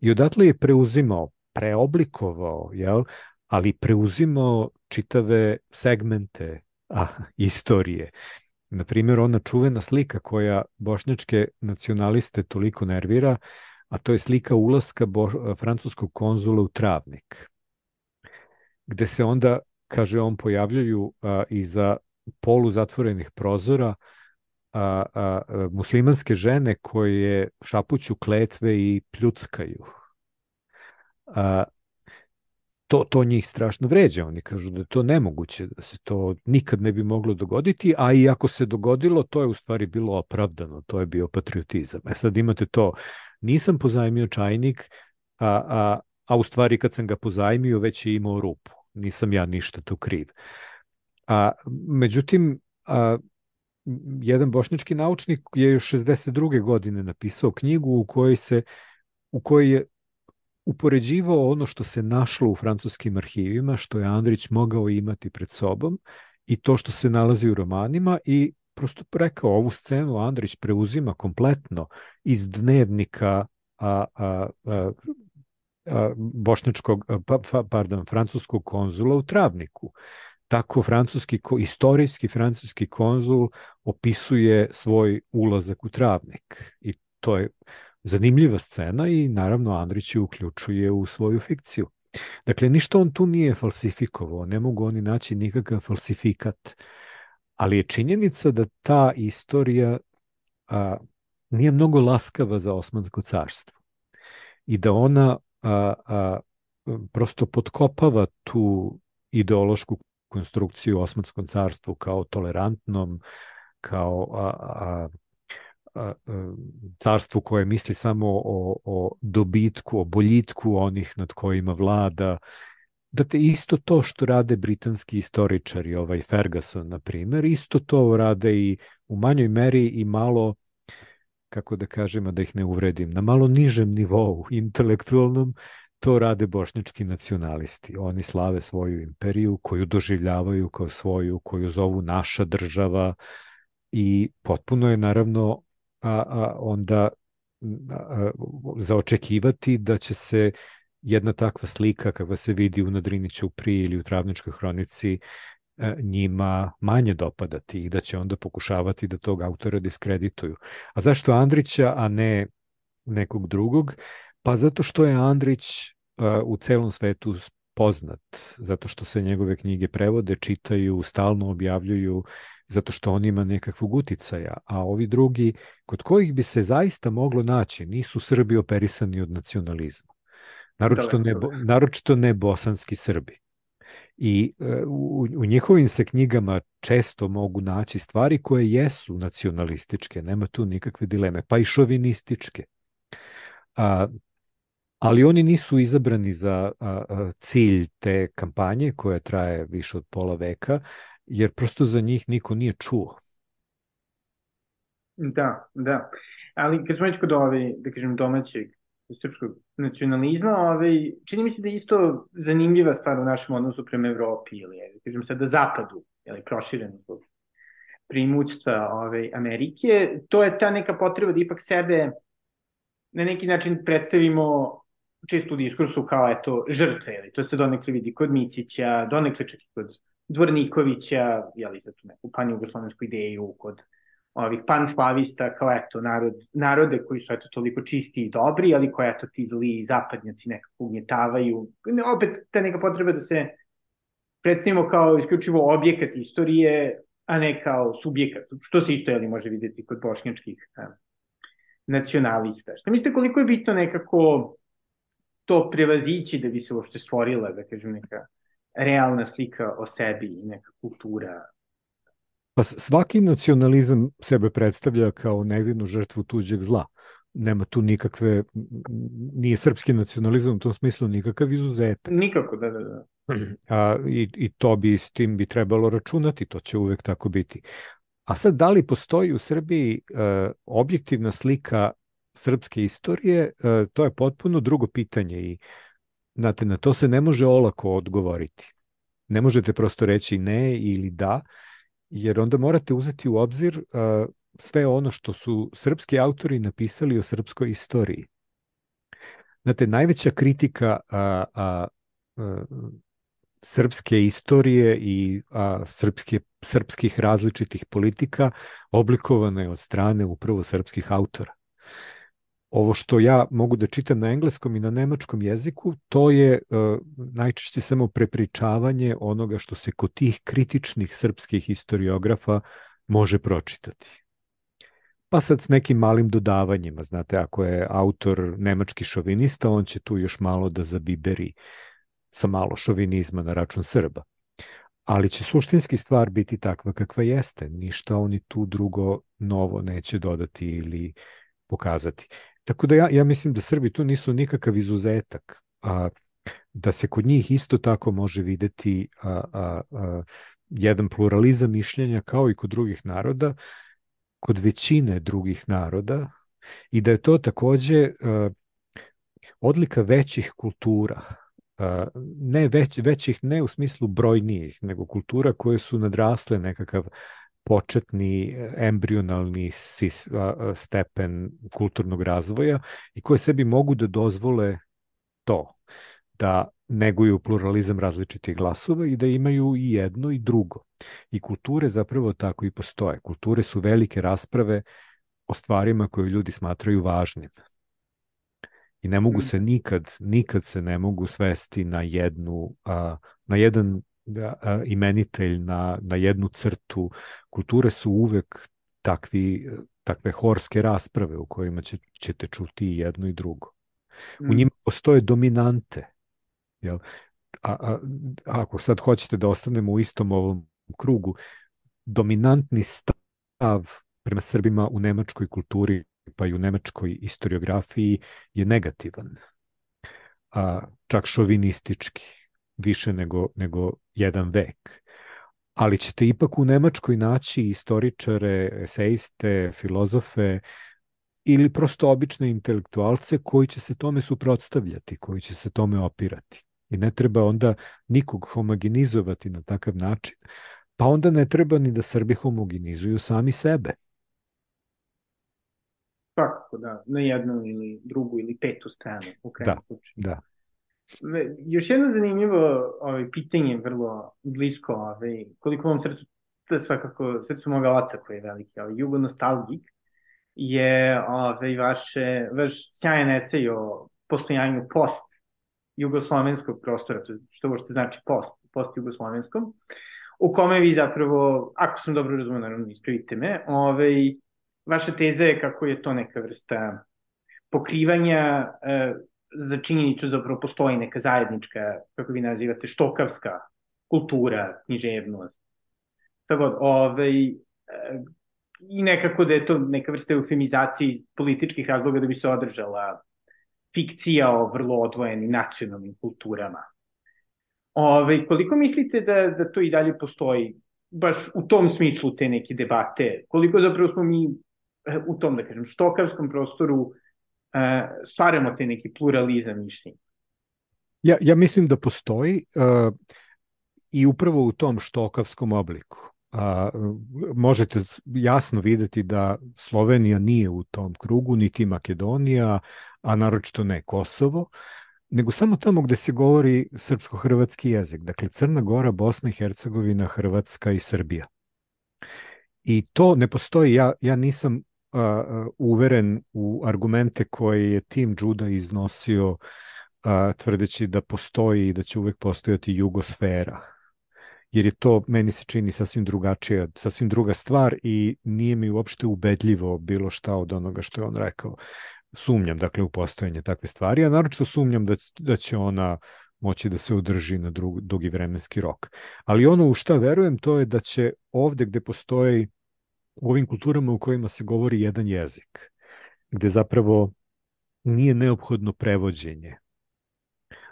I odatle je preuzimao, preoblikovao, jel? ali preuzimao čitave segmente a, istorije. Na primjer, ona čuvena slika koja bošnjačke nacionaliste toliko nervira, a to je slika ulaska bo, francuskog konzula u Travnik, gde se onda, kaže on, pojavljaju a, iza polu zatvorenih prozora a, a, muslimanske žene koje šapuću kletve i pljuckaju. A, to, to njih strašno vređa. Oni kažu da je to nemoguće, da se to nikad ne bi moglo dogoditi, a i ako se dogodilo, to je u stvari bilo opravdano, to je bio patriotizam. E sad imate to, nisam pozajmio čajnik, a, a, a u stvari kad sam ga pozajmio već je imao rupu. Nisam ja ništa tu kriv. A, međutim, a, jedan bošnjački naučnik je još 62. godine napisao knjigu u kojoj se u kojoj je upoređivao ono što se našlo u francuskim arhivima, što je Andrić mogao imati pred sobom i to što se nalazi u romanima i prosto rekao ovu scenu Andrić preuzima kompletno iz dnevnika a, a, a, a, bošnjačkog, pa, pa, pardon, francuskog konzula u Travniku. Tako francuski, istorijski francuski konzul opisuje svoj ulazak u Travnik. I to je zanimljiva scena i naravno Andrić je uključuje u svoju fikciju. Dakle, ništa on tu nije falsifikovao, ne mogu oni naći nikakav falsifikat, ali je činjenica da ta istorija a, nije mnogo laskava za Osmansko carstvo i da ona a, a, prosto podkopava tu ideološku konstrukciju Osmanskom carstvu kao tolerantnom, kao a, a, carstvu koje misli samo o, o dobitku, o boljitku onih nad kojima vlada, da te isto to što rade britanski istoričari, ovaj Ferguson, na primer, isto to rade i u manjoj meri i malo kako da kažem, da ih ne uvredim, na malo nižem nivou, intelektualnom, to rade bošnjački nacionalisti. Oni slave svoju imperiju koju doživljavaju kao svoju, koju zovu naša država i potpuno je naravno a, a, onda a, zaočekivati da će se jedna takva slika kakva se vidi u Nadriniću pri ili u Travničkoj hronici e, njima manje dopadati i da će onda pokušavati da tog autora diskredituju. A zašto Andrića, a ne nekog drugog? Pa zato što je Andrić uh, u celom svetu poznat, zato što se njegove knjige prevode, čitaju, stalno objavljuju, zato što on ima nekakvog uticaja, a ovi drugi, kod kojih bi se zaista moglo naći, nisu Srbi operisani od nacionalizma. Naročito ne, naročito ne bosanski Srbi. I uh, u, u njihovim se knjigama često mogu naći stvari koje jesu nacionalističke, nema tu nikakve dileme, pa i šovinističke. A, ali oni nisu izabrani za a, a, cilj te kampanje koja traje više od pola veka, jer prosto za njih niko nije čuo. Da, da. Ali kad smo već kod ove, da kažem, domaćeg srpskog nacionalizma, ovaj, čini mi se da je isto zanimljiva stvar u našem odnosu prema Evropi ili, da kažem sada, zapadu, ili prošireno zbog primućstva ove, Amerike, to je ta neka potreba da ipak sebe na neki način predstavimo čisto u diskursu kao eto žrtve, ili to se donekle vidi kod Micića, donekle čak i kod Dvornikovića, jeli za tu neku pan-jugoslovensku ideju, kod ovih panslavista, kao eto, narod, narode koji su eto toliko čisti i dobri, ali koje eto ti zli zapadnjaci nekako ugnjetavaju. Opet ta neka potreba da se predstavimo kao isključivo objekat istorije, a ne kao subjekat, što se isto jeli može videti kod bošnjačkih nacionalista. Šta mislite koliko je bitno nekako to prevazići da bi se uopšte stvorila, da kažem, neka realna slika o sebi i neka kultura Pa svaki nacionalizam sebe predstavlja kao nevinu žrtvu tuđeg zla. Nema tu nikakve, nije srpski nacionalizam u tom smislu nikakav izuzetak. Nikako, da, da, da. A, i, I to bi, s tim bi trebalo računati, to će uvek tako biti. A sad, da li postoji u Srbiji e, objektivna slika srpske istorije, e, to je potpuno drugo pitanje i znate, na to se ne može olako odgovoriti. Ne možete prosto reći ne ili da, jer onda morate uzeti u obzir uh, sve ono što su srpski autori napisali o srpskoj istoriji. Znate, najveća kritika a, a, a, srpske istorije i a, srpske, srpskih različitih politika oblikovana je od strane upravo srpskih autora ovo što ja mogu da čitam na engleskom i na nemačkom jeziku, to je uh, najčešće samo prepričavanje onoga što se kod tih kritičnih srpskih historiografa može pročitati. Pa sad s nekim malim dodavanjima, znate, ako je autor nemački šovinista, on će tu još malo da zabiberi sa malo šovinizma na račun Srba. Ali će suštinski stvar biti takva kakva jeste. Ništa oni tu drugo novo neće dodati ili pokazati. Tako da ja, ja mislim da Srbi tu nisu nikakav izuzetak. A, da se kod njih isto tako može videti a, a, a, jedan pluralizam mišljenja kao i kod drugih naroda, kod većine drugih naroda i da je to takođe a, odlika većih kultura, a, ne već, većih ne u smislu brojnijih, nego kultura koje su nadrasle nekakav početni embrionalni stepen kulturnog razvoja i koje sebi mogu da dozvole to, da neguju pluralizam različitih glasova i da imaju i jedno i drugo. I kulture zapravo tako i postoje. Kulture su velike rasprave o stvarima koje ljudi smatraju važnim. I ne mogu mm. se nikad, nikad se ne mogu svesti na jednu, na jedan Da, imenitelj na, na jednu crtu. Kulture su uvek takvi, takve horske rasprave u kojima će, ćete čuti i jedno i drugo. Mm. U njima postoje dominante. Jel? A, a, ako sad hoćete da ostanemo u istom ovom krugu, dominantni stav prema Srbima u nemačkoj kulturi pa i u nemačkoj historiografiji je negativan. A, čak šovinistički više nego, nego jedan vek. Ali ćete ipak u Nemačkoj naći istoričare, eseiste, filozofe ili prosto obične intelektualce koji će se tome suprotstavljati, koji će se tome opirati. I ne treba onda nikog homogenizovati na takav način, pa onda ne treba ni da Srbi homogenizuju sami sebe. Svakako, da. Na jednu ili drugu ili petu stranu. U da, da. Još jedno zanimljivo ovaj, pitanje, vrlo blisko, ovaj, koliko vam srcu, svakako srcu moga oca koji je veliki, ovaj, jugo nostalgik, je ovaj, vaše, vaš sjajan esej o postojanju post jugoslovenskog prostora, to što uopšte znači post, post jugoslovenskom, u kome vi zapravo, ako sam dobro razumio, naravno ispravite me, ovaj, vaša teza je kako je to neka vrsta pokrivanja e, za činjenicu zapravo postoji neka zajednička, kako vi nazivate, štokavska kultura, književnost. Tako ovaj, e, i nekako da je to neka vrsta eufemizacije političkih razloga da bi se održala fikcija o vrlo odvojenim nacionalnim kulturama. Ove, koliko mislite da, da to i dalje postoji, baš u tom smislu te neke debate, koliko zapravo smo mi eh, u tom, da kažem, štokavskom prostoru stvaramo te neki pluralizam mišljenja? Ja, ja mislim da postoji uh, i upravo u tom štokavskom obliku. A, možete jasno videti da Slovenija nije u tom krugu, niti Makedonija, a naročito ne Kosovo, nego samo tamo gde se govori srpsko-hrvatski jezik. Dakle, Crna Gora, Bosna i Hercegovina, Hrvatska i Srbija. I to ne postoji, ja, ja nisam uh, uveren u argumente koje je Tim Juda iznosio uh, tvrdeći da postoji i da će uvek postojati jugosfera jer je to meni se čini sasvim drugačija, sasvim druga stvar i nije mi uopšte ubedljivo bilo šta od onoga što je on rekao. Sumnjam, dakle, u postojanje takve stvari, a naročito sumnjam da, da će ona moći da se održi na drug, dugi vremenski rok. Ali ono u šta verujem to je da će ovde gde postoji u ovim kulturama u kojima se govori jedan jezik, gde zapravo nije neophodno prevođenje,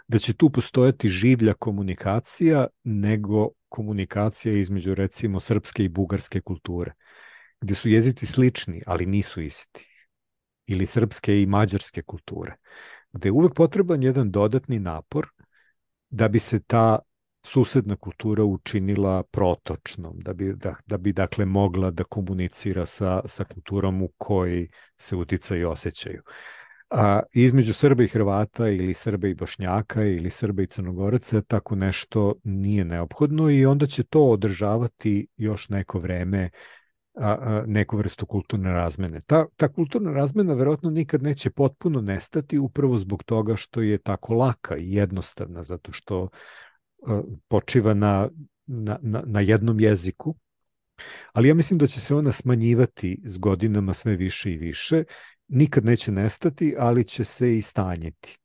da će tu postojati življa komunikacija nego komunikacija između recimo srpske i bugarske kulture, gde su jezici slični, ali nisu isti. Ili srpske i mađarske kulture, gde je uvek potreban jedan dodatni napor da bi se ta susedna kultura učinila protočnom, da bi, da, da bi dakle mogla da komunicira sa, sa kulturom u kojoj se utica i osjećaju a, između Srba i Hrvata ili Srba i Bošnjaka ili Srba i Crnogoraca tako nešto nije neophodno i onda će to održavati još neko vreme a, a, neku vrstu kulturne razmene. Ta, ta kulturna razmena verovatno nikad neće potpuno nestati upravo zbog toga što je tako laka i jednostavna, zato što počiva na, na, na, jednom jeziku, ali ja mislim da će se ona smanjivati s godinama sve više i više nikad neće nestati, ali će se i stanjiti.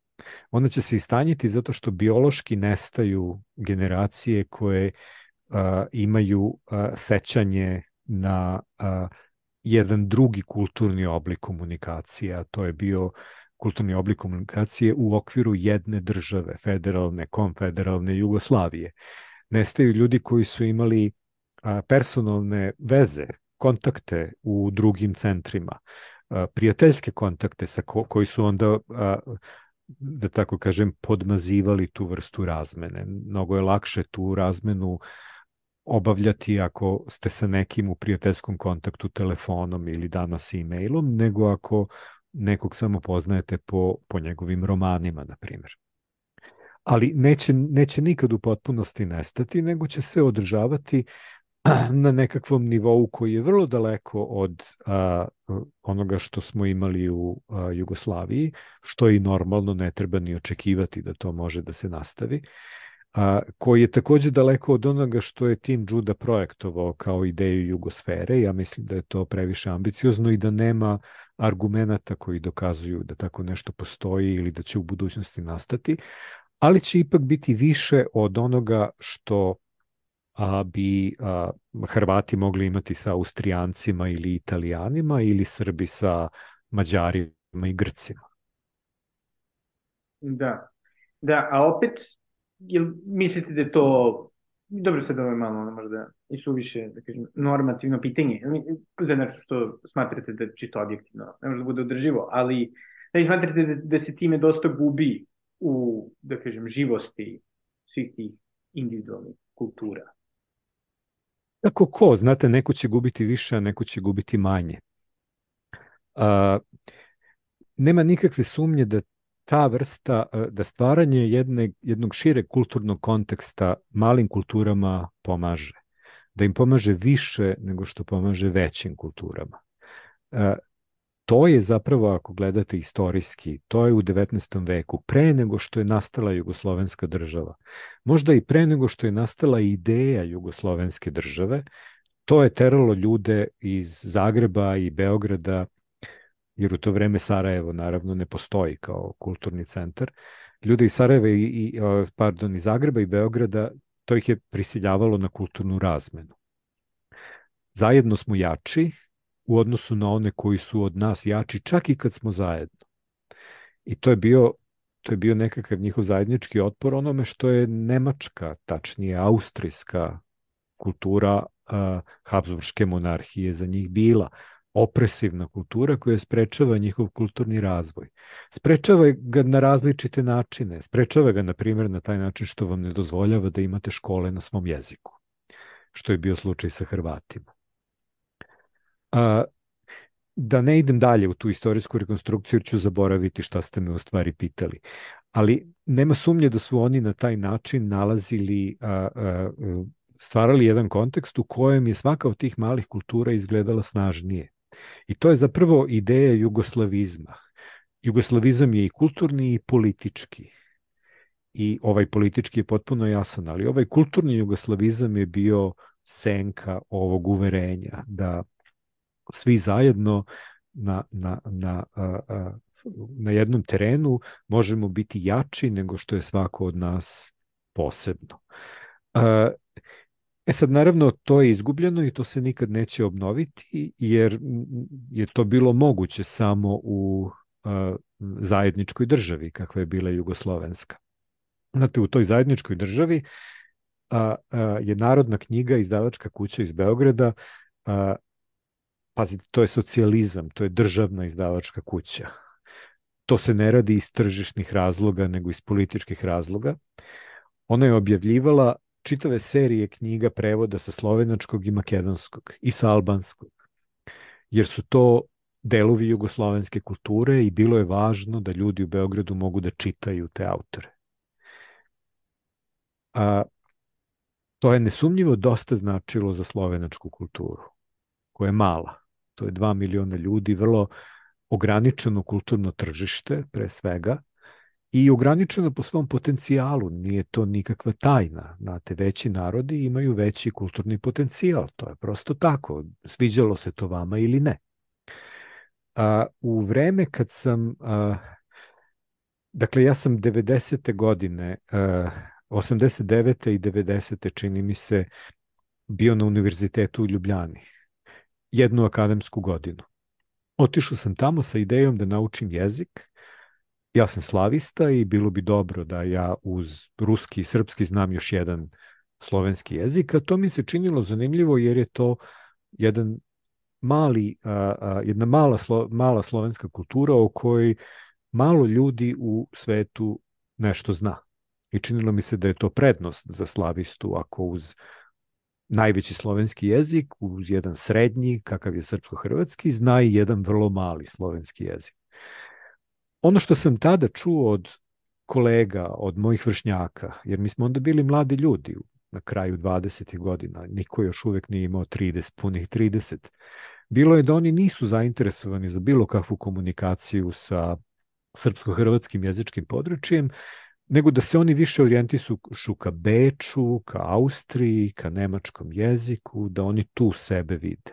Ona će se i stanjiti zato što biološki nestaju generacije koje uh, imaju uh, sećanje na uh, jedan drugi kulturni oblik komunikacije, a to je bio kulturni oblik komunikacije u okviru jedne države, federalne, konfederalne Jugoslavije. Nestaju ljudi koji su imali personalne veze, kontakte u drugim centrima, prijateljske kontakte sa ko, koji su onda da tako kažem podmazivali tu vrstu razmene. Mnogo je lakše tu razmenu obavljati ako ste sa nekim u prijateljskom kontaktu telefonom ili danas e-mailom, nego ako nekog samo poznajete po, po njegovim romanima, na primjer. Ali neće, neće nikad u potpunosti nestati, nego će se održavati na nekakvom nivou koji je vrlo daleko od a, onoga što smo imali u a, Jugoslaviji, što i normalno ne treba ni očekivati da to može da se nastavi, a, koji je takođe daleko od onoga što je Tim Juda projektovao kao ideju Jugosfere. Ja mislim da je to previše ambiciozno i da nema argumenta koji dokazuju da tako nešto postoji ili da će u budućnosti nastati, ali će ipak biti više od onoga što a, bi a, Hrvati mogli imati sa Austrijancima ili Italijanima ili Srbi sa Mađarima i Grcima. Da. Da, a opet, jel mislite da je to dobro sad ovo je malo ono možda i suviše, da kažem, normativno pitanje, za nešto što smatrate da to objektivno ne može da bude održivo, ali da li smatrate da, da se time dosta gubi u, da kažem, živosti svih tih individualnih kultura? Kako ko, znate, neko će gubiti više, a neko će gubiti manje. A, nema nikakve sumnje da ta vrsta, da stvaranje jedne, jednog šire kulturnog konteksta malim kulturama pomaže. Da im pomaže više nego što pomaže većim kulturama to je zapravo, ako gledate istorijski, to je u 19. veku, pre nego što je nastala jugoslovenska država. Možda i pre nego što je nastala ideja jugoslovenske države, to je teralo ljude iz Zagreba i Beograda, jer u to vreme Sarajevo naravno ne postoji kao kulturni centar. Ljude iz Sarajeva i, i pardon, iz Zagreba i Beograda, to ih je prisiljavalo na kulturnu razmenu. Zajedno smo jači, u odnosu na one koji su od nas jači, čak i kad smo zajedno. I to je bio to je bio nekakav njihov zajednički otpor onome što je nemačka, tačnije austrijska kultura uh, Habsburgske monarhije za njih bila opresivna kultura koja sprečava njihov kulturni razvoj. Sprečava ga na različite načine. Sprečava ga, na primjer, na taj način što vam ne dozvoljava da imate škole na svom jeziku, što je bio slučaj sa Hrvatima. A, da ne idem dalje u tu istorijsku rekonstrukciju, ću zaboraviti šta ste me u stvari pitali. Ali nema sumnje da su oni na taj način nalazili, a, a, stvarali jedan kontekst u kojem je svaka od tih malih kultura izgledala snažnije. I to je zapravo ideja jugoslavizma. Jugoslavizam je i kulturni i politički. I ovaj politički je potpuno jasan, ali ovaj kulturni jugoslavizam je bio senka ovog uverenja da svi zajedno na, na, na, na jednom terenu možemo biti jači nego što je svako od nas posebno. E sad, naravno, to je izgubljeno i to se nikad neće obnoviti, jer je to bilo moguće samo u zajedničkoj državi, kakva je bila Jugoslovenska. Znate, u toj zajedničkoj državi a, je Narodna knjiga, izdavačka kuća iz Beograda, a, Pazite, to je socijalizam, to je državna izdavačka kuća. To se ne radi iz tržišnih razloga, nego iz političkih razloga. Ona je objavljivala čitave serije knjiga prevoda sa slovenačkog i makedonskog i sa albanskog. Jer su to delovi jugoslovenske kulture i bilo je važno da ljudi u Beogradu mogu da čitaju te autore. A, to je nesumnjivo dosta značilo za slovenačku kulturu, koja je mala to je 2 miliona ljudi, vrlo ograničeno kulturno tržište, pre svega, i ograničeno po svom potencijalu, nije to nikakva tajna. Znate, veći narodi imaju veći kulturni potencijal, to je prosto tako, sviđalo se to vama ili ne. A, u vreme kad sam, a, dakle ja sam 90. godine, a, 89. i 90. čini mi se, bio na univerzitetu u Ljubljani jednu akademsku godinu. Otišao sam tamo sa idejom da naučim jezik. Ja sam slavista i bilo bi dobro da ja uz ruski i srpski znam još jedan slovenski jezik, a to mi se činilo zanimljivo jer je to jedan mali, a, a, jedna mala, slo, mala slovenska kultura o kojoj malo ljudi u svetu nešto zna. I činilo mi se da je to prednost za slavistu ako uz najveći slovenski jezik uz jedan srednji, kakav je srpsko-hrvatski, zna i jedan vrlo mali slovenski jezik. Ono što sam tada čuo od kolega, od mojih vršnjaka, jer mi smo onda bili mladi ljudi na kraju 20. godina, niko još uvek nije imao 30, punih 30. Bilo je da oni nisu zainteresovani za bilo kakvu komunikaciju sa srpsko-hrvatskim jezičkim područjem, nego da se oni više orijentisu ka Beču, ka Austriji, ka nemačkom jeziku, da oni tu sebe vide.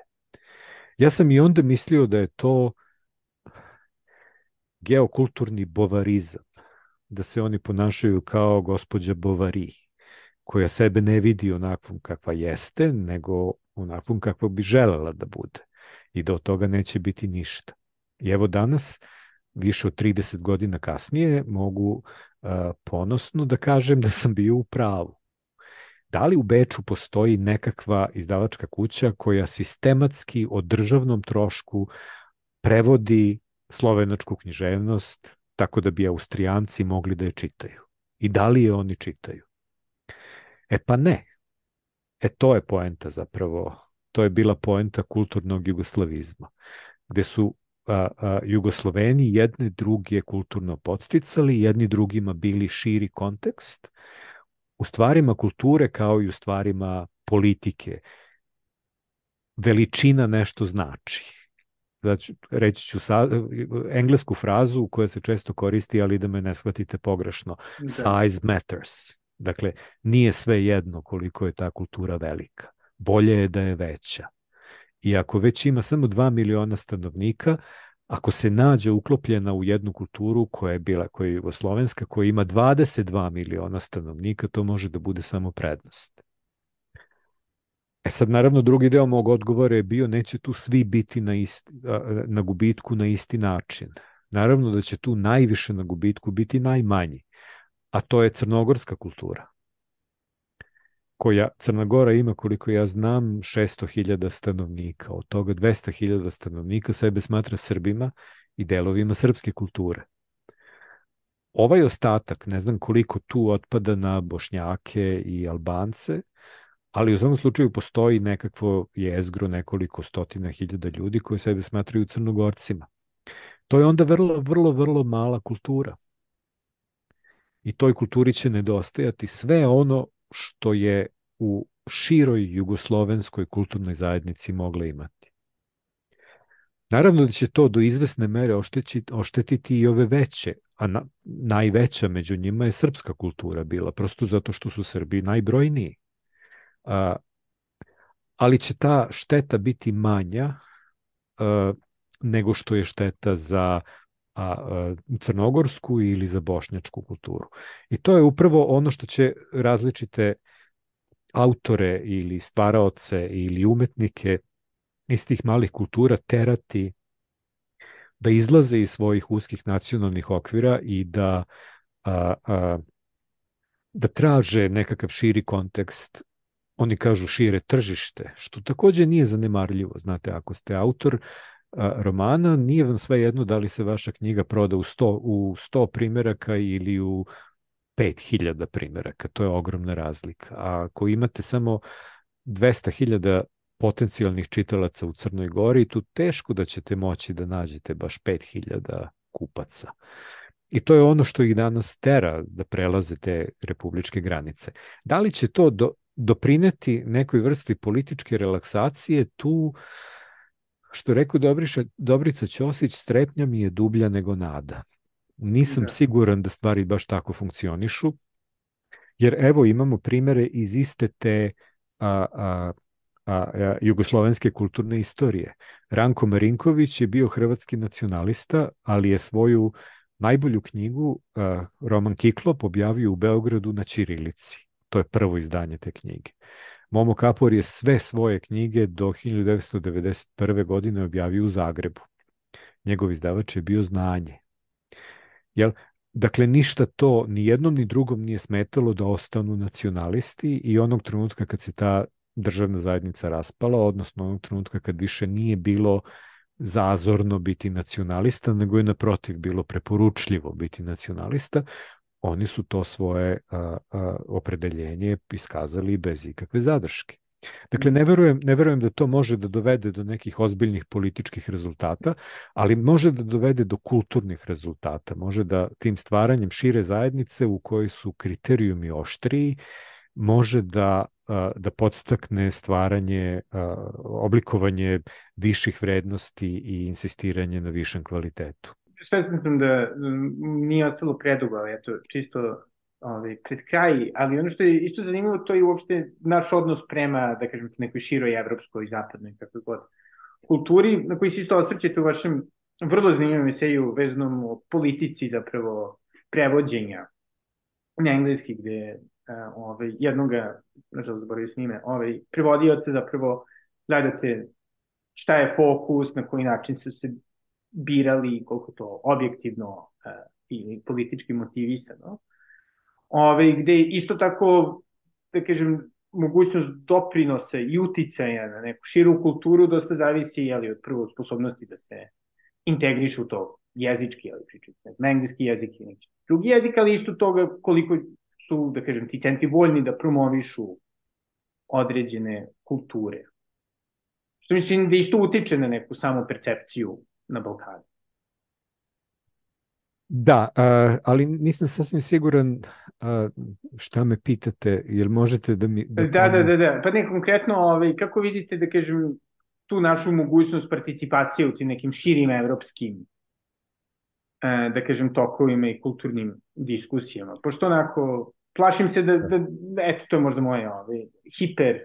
Ja sam i onda mislio da je to geokulturni bovarizam, da se oni ponašaju kao gospođa Bovari, koja sebe ne vidi onakvom kakva jeste, nego onakvom kakva bi želela da bude i da od toga neće biti ništa. I evo danas, više od 30 godina kasnije, mogu ponosno da kažem da sam bio u pravu. Da li u Beču postoji nekakva izdavačka kuća koja sistematski o državnom trošku prevodi slovenačku književnost tako da bi Austrijanci mogli da je čitaju? I da li je oni čitaju? E pa ne. E to je poenta zapravo. To je bila poenta kulturnog jugoslavizma, gde su a, a, Jugosloveni jedne druge kulturno podsticali, jedni drugima bili širi kontekst, u stvarima kulture kao i u stvarima politike. Veličina nešto znači. Znači, reći ću sa, englesku frazu koja se često koristi, ali da me ne shvatite pogrešno. Da. Size matters. Dakle, nije sve jedno koliko je ta kultura velika. Bolje je da je veća. I ako već ima samo 2 miliona stanovnika, ako se nađe uklopljena u jednu kulturu koja je bila, koja je jugoslovenska, koja ima 22 miliona stanovnika, to može da bude samo prednost. E sad, naravno, drugi deo mog odgovora je bio neće tu svi biti na, isti, na gubitku na isti način. Naravno da će tu najviše na gubitku biti najmanji, a to je crnogorska kultura koja Crna Gora ima, koliko ja znam, 600.000 stanovnika. Od toga 200.000 stanovnika sebe smatra Srbima i delovima srpske kulture. Ovaj ostatak, ne znam koliko tu otpada na Bošnjake i Albance, ali u svakom slučaju postoji nekakvo jezgro, nekoliko stotina hiljada ljudi koji sebe smatraju crnogorcima. To je onda vrlo, vrlo, vrlo mala kultura. I toj kulturi će nedostajati sve ono što je u široj jugoslovenskoj kulturnoj zajednici mogla imati. Naravno da će to do izvesne mere oštetiti, oštetiti i ove veće, a na, najveća među njima je srpska kultura bila, prosto zato što su Srbi najbrojniji. A, ali će ta šteta biti manja a, nego što je šteta za a, crnogorsku ili za bošnjačku kulturu. I to je upravo ono što će različite autore ili stvaraoce ili umetnike iz tih malih kultura terati da izlaze iz svojih uskih nacionalnih okvira i da a, a, da traže nekakav širi kontekst oni kažu šire tržište, što takođe nije zanemarljivo. Znate, ako ste autor romana, nije vam sve jedno da li se vaša knjiga proda u 100, u 100 primeraka ili u 5000 primeraka. To je ogromna razlika. A ako imate samo 200.000 potencijalnih čitalaca u Crnoj Gori, tu teško da ćete moći da nađete baš 5000 kupaca. I to je ono što ih danas tera da prelaze te republičke granice. Da li će to do, doprineti nekoj vrsti političke relaksacije, tu, što rekao Dobriša, Dobrica Ćosić, strepnja mi je dublja nego nada. Nisam da. siguran da stvari baš tako funkcionišu, jer evo imamo primere iz iste te a, a, a, a, jugoslovenske kulturne istorije. Ranko Marinković je bio hrvatski nacionalista, ali je svoju najbolju knjigu, a, Roman Kiklop, objavio u Beogradu na Ćirilici. To je prvo izdanje te knjige. Momo Kapor je sve svoje knjige do 1991. godine objavio u Zagrebu. Njegov izdavač je bio Znanje. Jel? Dakle, ništa to ni jednom ni drugom nije smetalo da ostanu nacionalisti i onog trenutka kad se ta državna zajednica raspala, odnosno onog trenutka kad više nije bilo zazorno biti nacionalista, nego je naprotiv bilo preporučljivo biti nacionalista, oni su to svoje a, a, opredeljenje iskazali bez ikakve zadrške. Dakle, ne verujem, ne verujem da to može da dovede do nekih ozbiljnih političkih rezultata, ali može da dovede do kulturnih rezultata. Može da tim stvaranjem šire zajednice u kojoj su kriterijumi oštriji, može da da podstakne stvaranje, oblikovanje viših vrednosti i insistiranje na višem kvalitetu. Svesno sam da nije ostalo predugo, ali eto, čisto ovaj, pred kraj, ali ono što je isto zanimljivo, to je uopšte naš odnos prema, da kažem, nekoj široj evropskoj, zapadnoj, kako god, kulturi, na koji se isto osvrćete u vašem vrlo zanimljivom eseju vezanom o politici zapravo prevođenja na engleski, gde uh, ovaj, jednoga, nažalost zaboravio s njime, ovaj, prevodioce zapravo gledate šta je fokus, na koji način su se birali, koliko to objektivno uh, i politički motivisano. Ove, gde isto tako, da kažem, mogućnost doprinose i uticaja na neku širu kulturu dosta zavisi jeli, od prvo sposobnosti da se integriše u to jezički, ali pričati na engleski jezik i neki drugi jezik, ali isto toga koliko su, da kažem, ti centri voljni da promovišu određene kulture. Što mislim da isto utiče na neku samu percepciju na Balkanu. Da, ali nisam sasvim siguran šta me pitate, jel možete da mi... Da, da, da, da, da. pa ne konkretno, ovaj, kako vidite, da kažem, tu našu mogućnost participacije u tim nekim širim evropskim e, da kažem, tokovima i kulturnim diskusijama. Pošto onako, plašim se da, da, da eto, to je možda moje ovaj, hiper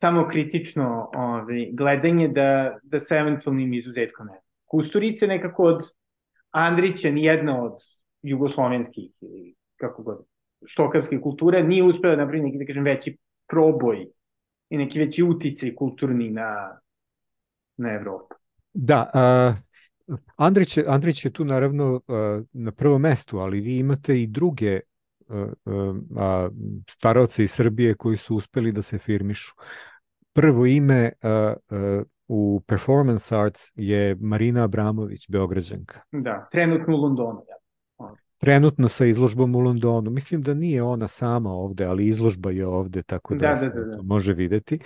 samokritično ovaj, gledanje da, da sa eventualnim izuzetkom ne. Kusturice nekako od Andrića nijedna od jugoslovenskih ili kako god štokavske kulture nije uspela da napravi neki, da kažem, veći proboj i neki veći uticaj kulturni na, na Evropu. Da, uh, Andrić, Andrić je tu naravno uh, na prvom mestu, ali vi imate i druge uh, stvaravce iz Srbije koji su uspeli da se firmišu. Prvo ime uh, uh, u Performance Arts je Marina Abramović, Beograđanka. Da, trenutno u Londonu. Ja. Trenutno sa izložbom u Londonu. Mislim da nije ona sama ovde, ali izložba je ovde, tako da, da, da, da, da. može videti.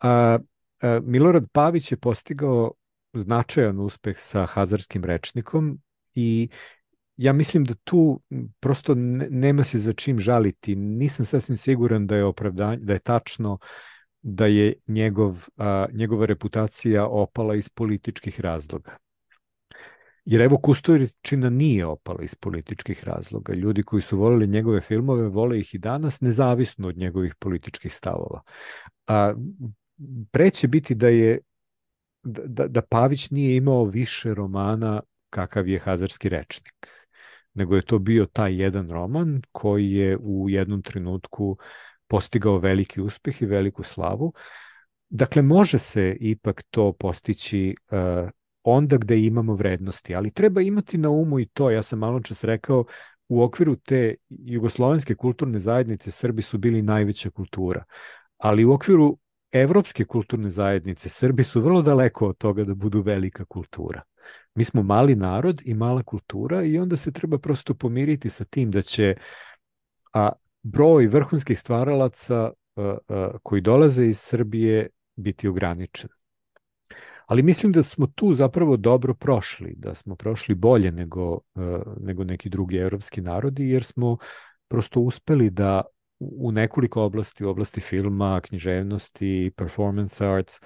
A, a, Milorad Pavić je postigao značajan uspeh sa Hazarskim rečnikom i ja mislim da tu prosto nema se za čim žaliti. Nisam sasvim siguran da je opravdanje, da je tačno uh, da je njegov, a, njegova reputacija opala iz političkih razloga. Jer evo Kusturičina nije opala iz političkih razloga. Ljudi koji su volili njegove filmove vole ih i danas, nezavisno od njegovih političkih stavova. A, preće biti da je da, da Pavić nije imao više romana kakav je Hazarski rečnik, nego je to bio taj jedan roman koji je u jednom trenutku postigao veliki uspeh i veliku slavu. Dakle, može se ipak to postići uh, onda gde imamo vrednosti, ali treba imati na umu i to, ja sam malo čas rekao, u okviru te jugoslovenske kulturne zajednice Srbi su bili najveća kultura, ali u okviru evropske kulturne zajednice Srbi su vrlo daleko od toga da budu velika kultura. Mi smo mali narod i mala kultura i onda se treba prosto pomiriti sa tim da će a broj vrhunskih stvaralaca uh, uh, koji dolaze iz Srbije biti ograničen. Ali mislim da smo tu zapravo dobro prošli, da smo prošli bolje nego, uh, nego neki drugi evropski narodi, jer smo prosto uspeli da u nekoliko oblasti, u oblasti filma, književnosti, performance arts,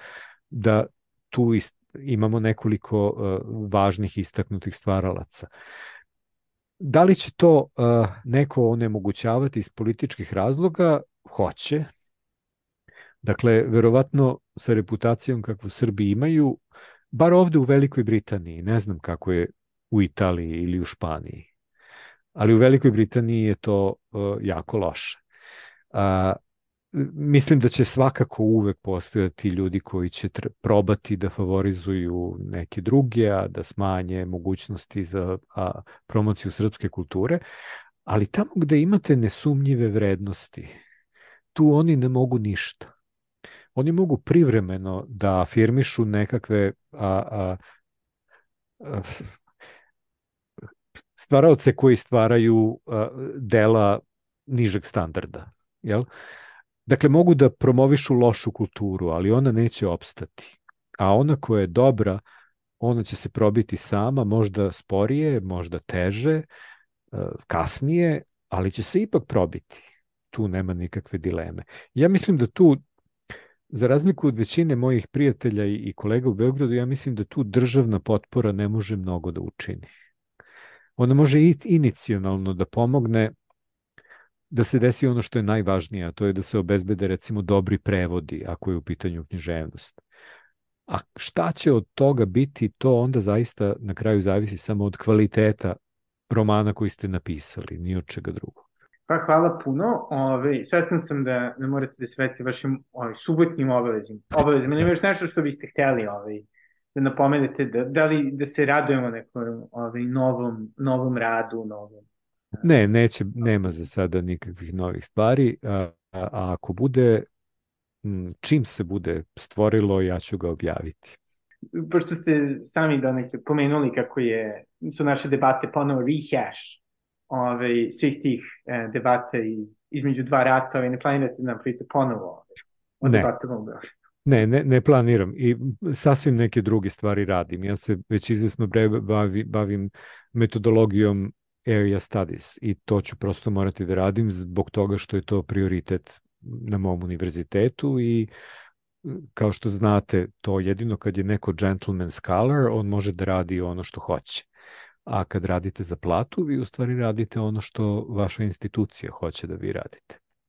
da tu imamo nekoliko uh, važnih istaknutih stvaralaca. Da li će to uh, neko onemogućavati iz političkih razloga? Hoće. Dakle, verovatno sa reputacijom kakvu Srbi imaju, bar ovde u Velikoj Britaniji, ne znam kako je u Italiji ili u Španiji, ali u Velikoj Britaniji je to uh, jako loše. Uh, mislim da će svakako uvek postojati ljudi koji će probati da favorizuju neke druge, a da smanje mogućnosti za a, promociju srpske kulture, ali tamo gde imate nesumnjive vrednosti, tu oni ne mogu ništa. Oni mogu privremeno da afirmišu nekakve a, a, a, stvaraoce koji stvaraju a, dela nižeg standarda. Jel? Dakle, mogu da promovišu lošu kulturu, ali ona neće opstati. A ona koja je dobra, ona će se probiti sama, možda sporije, možda teže, e, kasnije, ali će se ipak probiti. Tu nema nikakve dileme. Ja mislim da tu, za razliku od većine mojih prijatelja i kolega u Beogradu, ja mislim da tu državna potpora ne može mnogo da učini. Ona može i inicijalno da pomogne da se desi ono što je najvažnije, a to je da se obezbede recimo dobri prevodi ako je u pitanju književnost. A šta će od toga biti, to onda zaista na kraju zavisi samo od kvaliteta romana koji ste napisali, ni od čega drugog. Pa hvala puno. Ove, svestan sam da ne morate da sveti vašim ove, subotnim obavezima. Obavezima, nema još nešto što biste hteli ove, da napomenete, da, da li da se radujemo nekom ove, novom, novom radu, novom Ne, neće, nema za sada nikakvih novih stvari, a, a ako bude, čim se bude stvorilo, ja ću ga objaviti. Pošto ste sami donekle pomenuli kako je, su naše debate ponovo rehash ove, ovaj, svih tih e, debata iz, između dva rata, ove, ne planirate da nam prijete ponovo o ne. debatama u Beogradu? Ne, ne, ne planiram i sasvim neke druge stvari radim. Ja se već izvesno bavi, bavim metodologijom area studies i to ću prosto morati da radim zbog toga što je to prioritet na mom univerzitetu i kao što znate, to jedino kad je neko gentleman scholar, on može da radi ono što hoće. A kad radite za platu, vi u stvari radite ono što vaša institucija hoće da vi radite.